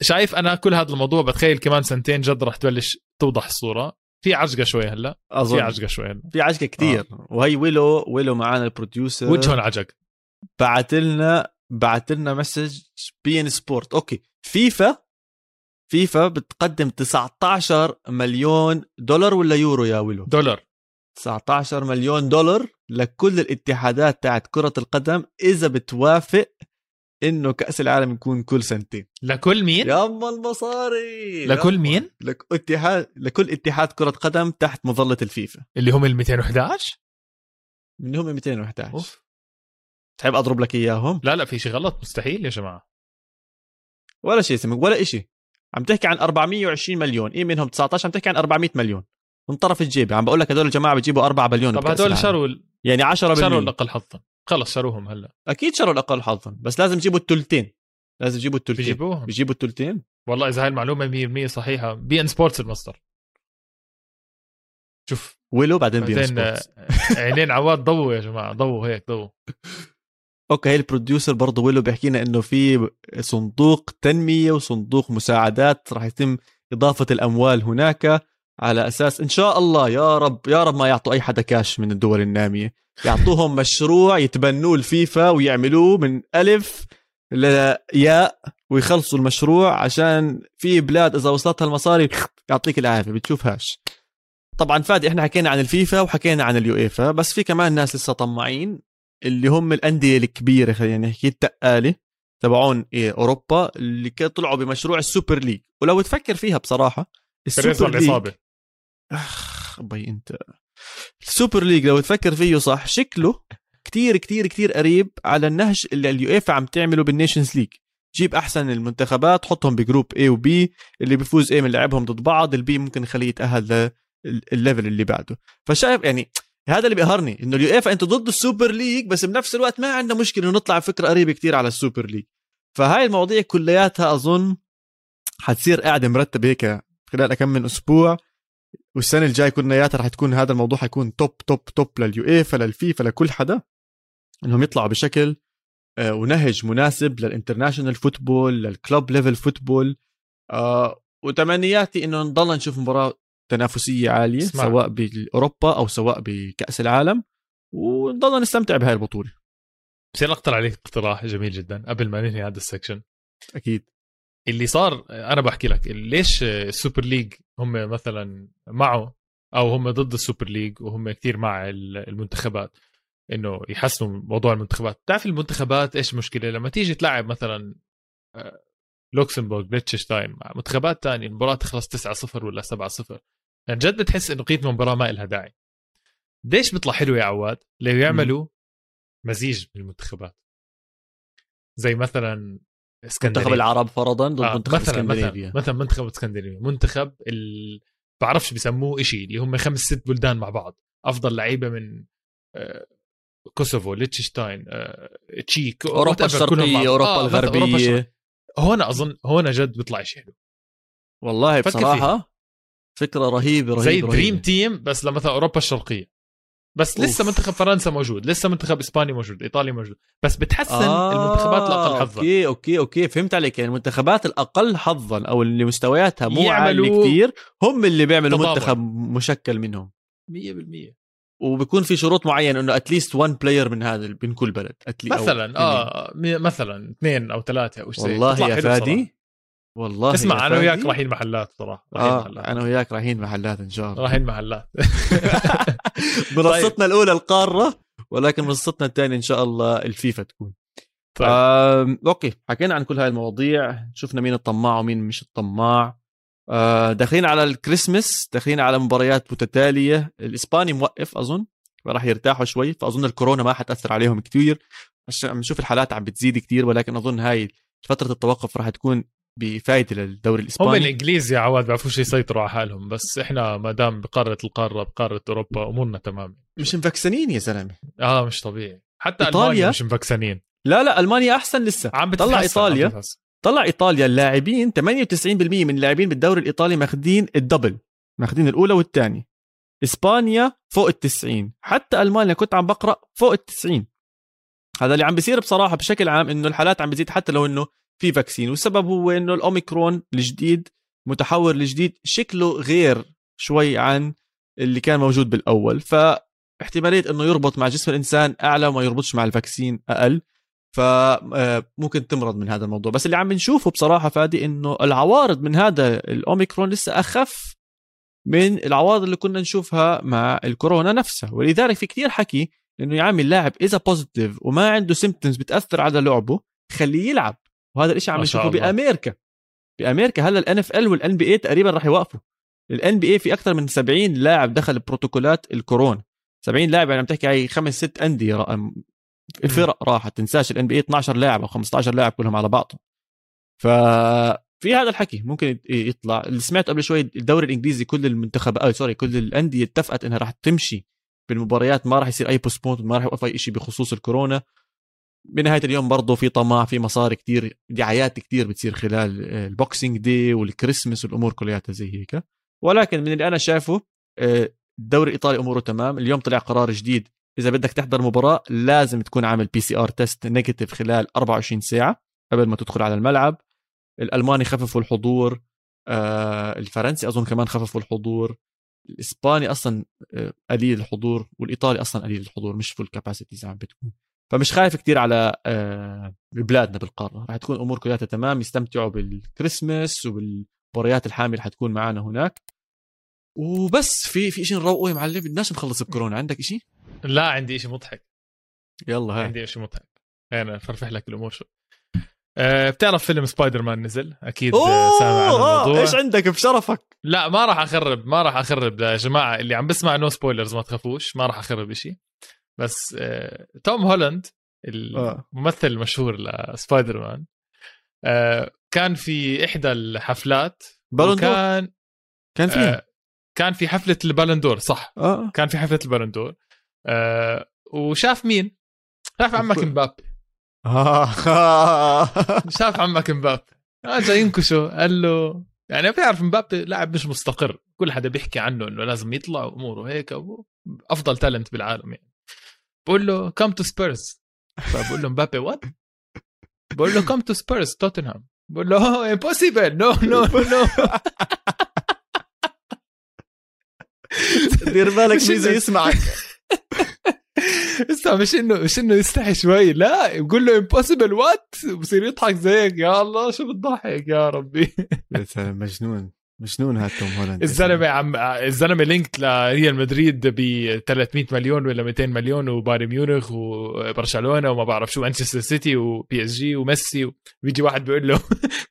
شايف أنا كل هذا الموضوع بتخيل كمان سنتين جد رح تبلش توضح الصورة. في عجقة شوي هلأ. أظن. في عجقة شوي هلأ. في عجقة كثير آه. وهي ويلو ويلو معانا ال producer. وجههم عجق بعت لنا بعت لنا message بي إن سبورت. okay. فيفا فيفا بتقدم 19 مليون دولار ولا يورو يا ويلو؟ دولار. 19 مليون دولار لكل الاتحادات تاعت كرة القدم إذا بتوافق إنه كأس العالم يكون كل سنتين. لكل مين؟ ياما المصاري! لكل مين؟ لك اتحاد لكل اتحاد كرة قدم تحت مظلة الفيفا. اللي هم ال 211 من هم 211 أوف. تحب أضرب لك إياهم؟ لا لا في شيء غلط مستحيل يا جماعة. ولا شيء اسمك ولا شيء عم تحكي عن 420 مليون إيه منهم 19 عم تحكي عن 400 مليون. من طرف الجيب عم بقول لك هدول الجماعة بيجيبوا 4 بليون طب هدول شروا يعني 10 شروا الأقل حظا. خلص شروهم هلا. أكيد شروا الأقل حظا بس لازم يجيبوا الثلثين. لازم يجيبوا الثلثين. بيجيبوهم. بيجيبوا الثلثين. والله إذا هاي المعلومة 100% صحيحة. بي إن سبورتس المصدر. شوف. ويلو بعدين بي إن سبورتس. عينين عواد ضووا يا جماعة ضووا هيك ضووا. okay هي ال producer برضه ويلو بيحكي لنا إنه في صندوق تنمية وصندوق مساعدات راح يتم إضافة الأموال هناك على أساس إن شاء الله يا رب يا رب ما يعطوا أي حدا كاش من الدول النامية. يعطوهم مشروع يتبنوه الفيفا ويعملوه من ألف لياء ويخلصوا المشروع عشان في بلاد إذا وصلتها المصاري يعطيك العافية بتشوفهاش. طبعا فادي إحنا حكينا عن الفيفا وحكينا عن اليويفا بس في كمان ناس لسه طماعين. اللي هم الأندية الكبيرة خلينا نحكي التقالة تبعون إيه أوروبا اللي طلعوا بمشروع ال Super League. ولو تفكر فيها بصراحة ال Super League. أخ بي أنت. ال Super League لو تفكر فيه صح شكله كتير كتير كتير قريب على النهج اللي اليويفا عم تعمله بال Nations League. جيب أحسن المنتخبات حطهم ب group A و B اللي بيفوز A من لعبهم ضد بعض ال B ممكن يخليه يتأهل للل level اللي بعده. فشايف يعني هذا اللي بيقهرني إنه اليويفا انت ضد ال Super League بس بنفس الوقت ما عندنا مشكلة إنه نطلع فكرة قريبة كتير على ال Super League. فهاي المواضيع كلياتها أظن حتصير قاعدة مرتبة هيك خلال كم من أسبوع والسنة الجاي كلياتها رح تكون هذا الموضوع حيكون top top top لليويفا للفيفا لكل حدا إنهم يطلعوا بشكل آه، ونهج مناسب لل international football لل club level football. آه وتمنياتي إنه نضل نشوف مباراة تنافسية عالية اسمع. سواء باوروبا أو سواء بكأس العالم ونضل نستمتع بهاي البطولة. بصير أقترح عليك اقتراح جميل جدا قبل ما ننهي هذا ال section. أكيد. اللي صار أنا بحكي لك ليش ال Super League هم مثلا معه أو هم ضد ال Super League وهم كثير مع المنتخبات إنه يحسنوا موضوع المنتخبات. بتعرف المنتخبات إيش المشكلة لما تيجي تلعب مثلا آه، لوكسمبورغ ليتششتاين مع منتخبات تانية المباراة تخلص 9 0 ولا 7 0 يعني جد بتحس إنه قيمه المباراه ما لها داعي. ليش بيطلع حلو يا عواد؟ لو يعملوا مزيج من المنتخبات زي مثلا إسكندنافيا. منتخب العرب فرضا ضد آه منتخب مثلا اسكندنافيا مثلا منتخب اسكندنافيا منتخب ال... بعرفش بسموه شيء اللي هم خمس ست بلدان مع بعض. أفضل لعيبة من آه كوسوفو ليتششتاين آه تشيك أوروبا الشرقية أوروبا آه الغربية. هون أظن هون جد بيطلع شيء حلو. والله بصراحة فكرة رهيبة رهيبة زي dream team بس لمثلا أوروبا الشرقية. بس أوف. لسه منتخب فرنسا موجود لسه منتخب إسبانيا موجود إيطاليا موجود. بس بتحسن آه المنتخبات الأقل حظا. okay okay okay فهمت عليك. يعني المنتخبات الأقل حظا أو اللي مستوياتها مو عالية كثير هم اللي بيعملوا تضابط. منتخب مشكل منهم. 100% وبيكون في شروط معينة إنه at least one player من هذا من كل بلد مثلا آه مثلا اثنين أو ثلاثة أو شيء. والله يا فادي. والله اسمع أنا وياك رايحين محلات صراحة رايحين آه محلات. أنا وياك رايحين محلات إن شاء الله. رايحين محلات. منصتنا طيب. الأولى القارة ولكن منصتنا الثانية إن شاء الله الفيفا تكون. طيب. آه، okay حكينا عن كل هاي المواضيع شفنا مين الطماع ومين مش الطماع. آه، داخلين على الكريسماس داخلين على مباريات متتالية. الإسباني موقف أظن راح يرتاحوا شوي فأظن الكورونا ما حتأثر عليهم كثير عشان نشوف الحالات عم بتزيد كثير ولكن أظن هاي فترة التوقف راح تكون بفائدة للدوري الإسباني. هم الإنجليز يا عواد بيعرفوش يسيطروا على حالهم بس إحنا ما دام بقارة القارة بقارة أوروبا أمورنا تمام. مش مفكسنين يا زلمة. آه مش طبيعي. حتى إيطاليا؟ المانيا مش مفكسنين. لا لا ألمانيا أحسن لسه. عم طلع إيطاليا. عم طلع إيطاليا اللاعبين 98% من اللاعبين بالدوري الإيطالي ماخذين الدبل ماخذين الأولى والثانية. إسبانيا فوق ال 90 حتى ألمانيا كنت عم بقرأ فوق ال 90 هذا اللي عم بيصير بصراحة بشكل عام إنه الحالات عم بتزيد حتى لو إنه في vaccine. والسبب هو إنه الأوميكرون الجديد متحور الجديد شكله غير شوي عن اللي كان موجود بالأول. فاحتمالية إنه يربط مع جسم الإنسان أعلى وما يربطش مع ال vaccine أقل. فممكن آه، تمرض من هذا الموضوع. بس اللي عم نشوفه بصراحة فادي إنه العوارض من هذا الأوميكرون لسه أخف من العوارض اللي كنا نشوفها مع الكورونا نفسها. ولذلك في كثير حكي إنه يا عمي اللاعب إذا positive وما عنده symptoms بتأثر على لعبه خليه يلعب. وهذا الشيء عم نشوفه بأمريكا. بأمريكا هلا ال NFL وال NBA تقريبا راح يوقفوا. ال NBA في أكثر من 70 لاعب دخل بروتوكولات الكورونا. 70 لاعب يعني عم تحكي هاي خمس ست أندية فرق راحت. تنساش ال NBA 12 لاعب أو 15 لاعب كلهم على بعضهم. ففي هذا الحكي ممكن يطلع. اللي سمعت قبل شوي الدوري الإنجليزي كل المنتخب آه sorry كل الأندية اتفقت إنها راح تمشي بالمباريات ما راح يصير أي postpone ما راح يوقف أي شيء بخصوص الكورونا. بنهاية اليوم برضه في طمع في مصاري كتير دعايات كتير بتصير خلال ال Boxing Day وال Christmas والأمور كلياتها زي هيك. ولكن من اللي أنا شايفه آه، الدوري الإيطالي أموره تمام اليوم طلع قرار جديد. إذا بدك تحضر مباراة لازم تكون عامل PCR test negative خلال 24 ساعة قبل ما تدخل على الملعب. الألماني خففوا الحضور آه، الفرنسي أظن كمان خففوا الحضور. الإسباني أصلا آه، قليل الحضور والإيطالي أصلا قليل الحضور مش full capacity زي ما بتكون. فمش خايف كتير على آه، بلادنا بالقارة. راح تكون امور كلها تمام يستمتعوا بالكريسماس وبالمباريات الحامله حتكون معنا هناك. وبس في في شيء نروقه يا معلم؟ بدناش نخلص بكورونا عندك شيء لا عندي شيء مضحك. يلا هاي عندي شيء مضحك. أنا أفرفح لك الأمور شو أه بتعرف فيلم سبايدر مان نزل؟ أكيد سامع عن الموضوع. إيش عندك بشرفك؟ لا ما راح أخرب ما راح أخرب. يا جماعة اللي عم بسمع no spoilers ما تخافوش ما راح أخرب شيء بس آه، توم هولاند آه. الممثل المشهور لسبايدر مان آه، كان في إحدى الحفلات كان كان في كان في حفلة ال Ballon d'Or صح آه. كان في حفلة ال Ballon d'Or وشاف مين؟ شاف عمك مبابي شاف عمك مبابي اجى ينكشه قال له يعني بيعرف مبابي لاعب مش مستقر كل حدا بيحكي عنه إنه لازم يطلع اموره هيك افضل talent بالعالم يعني بقول له come to Spurs فبقول له مبابي what بقول له come to Spurs توتنهام بقول له impossible no no no دير بالك ميزو يسمعك. اسمع مش انه مش إنه يستحي شوي. لا بقول له impossible what بصير يضحك زيك. يا الله شو بتضحك يا ربي. يا سلام مجنون. مجنون هاد توم هولاند؟ الزلمة عم الزلمة linked لريال مدريد ب 300 مليون ولا 200 مليون وبايرن ميونخ وبرشلونة وما بعرف شو مانشستر سيتي وبي إس جي وميسي بيجي واحد بيقول له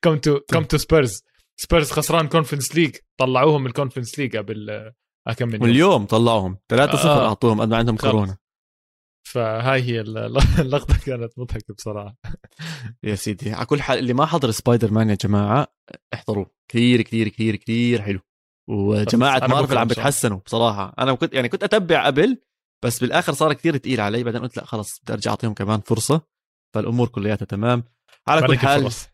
come to come to Spurs Spurs خسران Conference League طلعوهم من ال Conference League قبل كم من واليوم طلعوهم. 3-0 آه. أعطوهم قد ما عندهم كورونا. فهاي هي اللقطة كانت مضحكة بصراحة. يا سيدي على كل حال اللي ما حضر سبايدر مان يا جماعة احضروه. كثير كثير كثير كثير حلو. وجماعة مارفل عم بتحسنوا بصراحة. أنا كنت يعني كنت أتبع قبل بس بالآخر صار كثير ثقيل علي. بعدين قلت لا خلص بدي أرجع أعطيهم كمان فرصة. فالأمور كلياتها تمام. على كل حال الفرص.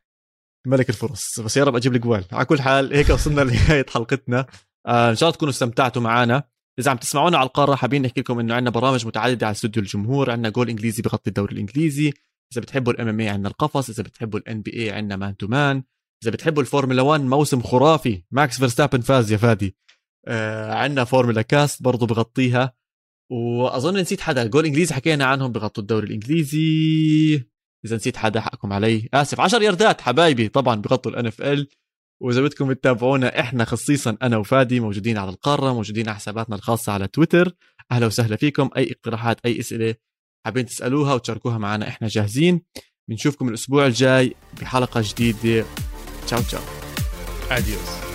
ملك الفرص. بس يا رب أجيب الجول على كل حال هيك وصلنا لنهاية حلقتنا. آه إن شاء الله تكونوا استمتعتوا معنا. إذا عم تسمعونا على القارة حابين نحكي لكم إنه عندنا برامج متعددة على استوديو الجمهور عندنا جول إنجليزي بغطي الدوري الإنجليزي. إذا بتحبوا ال MMA عندنا القفص إذا بتحبوا ال NBA عندنا Man to Man. إذا بتحبوا الفورمولا 1 موسم خرافي ماكس فيرستابن فاز يا فادي. آه عندنا Formula Cast برضو بغطيها. وأظن نسيت حدا جول إنجليزي حكينا عنهم بغطوا الدوري الإنجليزي. إذا نسيت حدا حقكم علي. آسف 10 ياردات حبايبي طبعا بغطوا ال NFL. وإذا بدكم تتابعونا إحنا خصيصا أنا وفادي موجودين على القارة موجودين على حساباتنا الخاصة على تويتر. أهلا وسهلا فيكم. أي اقتراحات أي أسئلة حابين تسألوها وتشاركوها معنا إحنا جاهزين. بنشوفكم الأسبوع الجاي بحلقة جديدة. تشاو تشاو. اديوس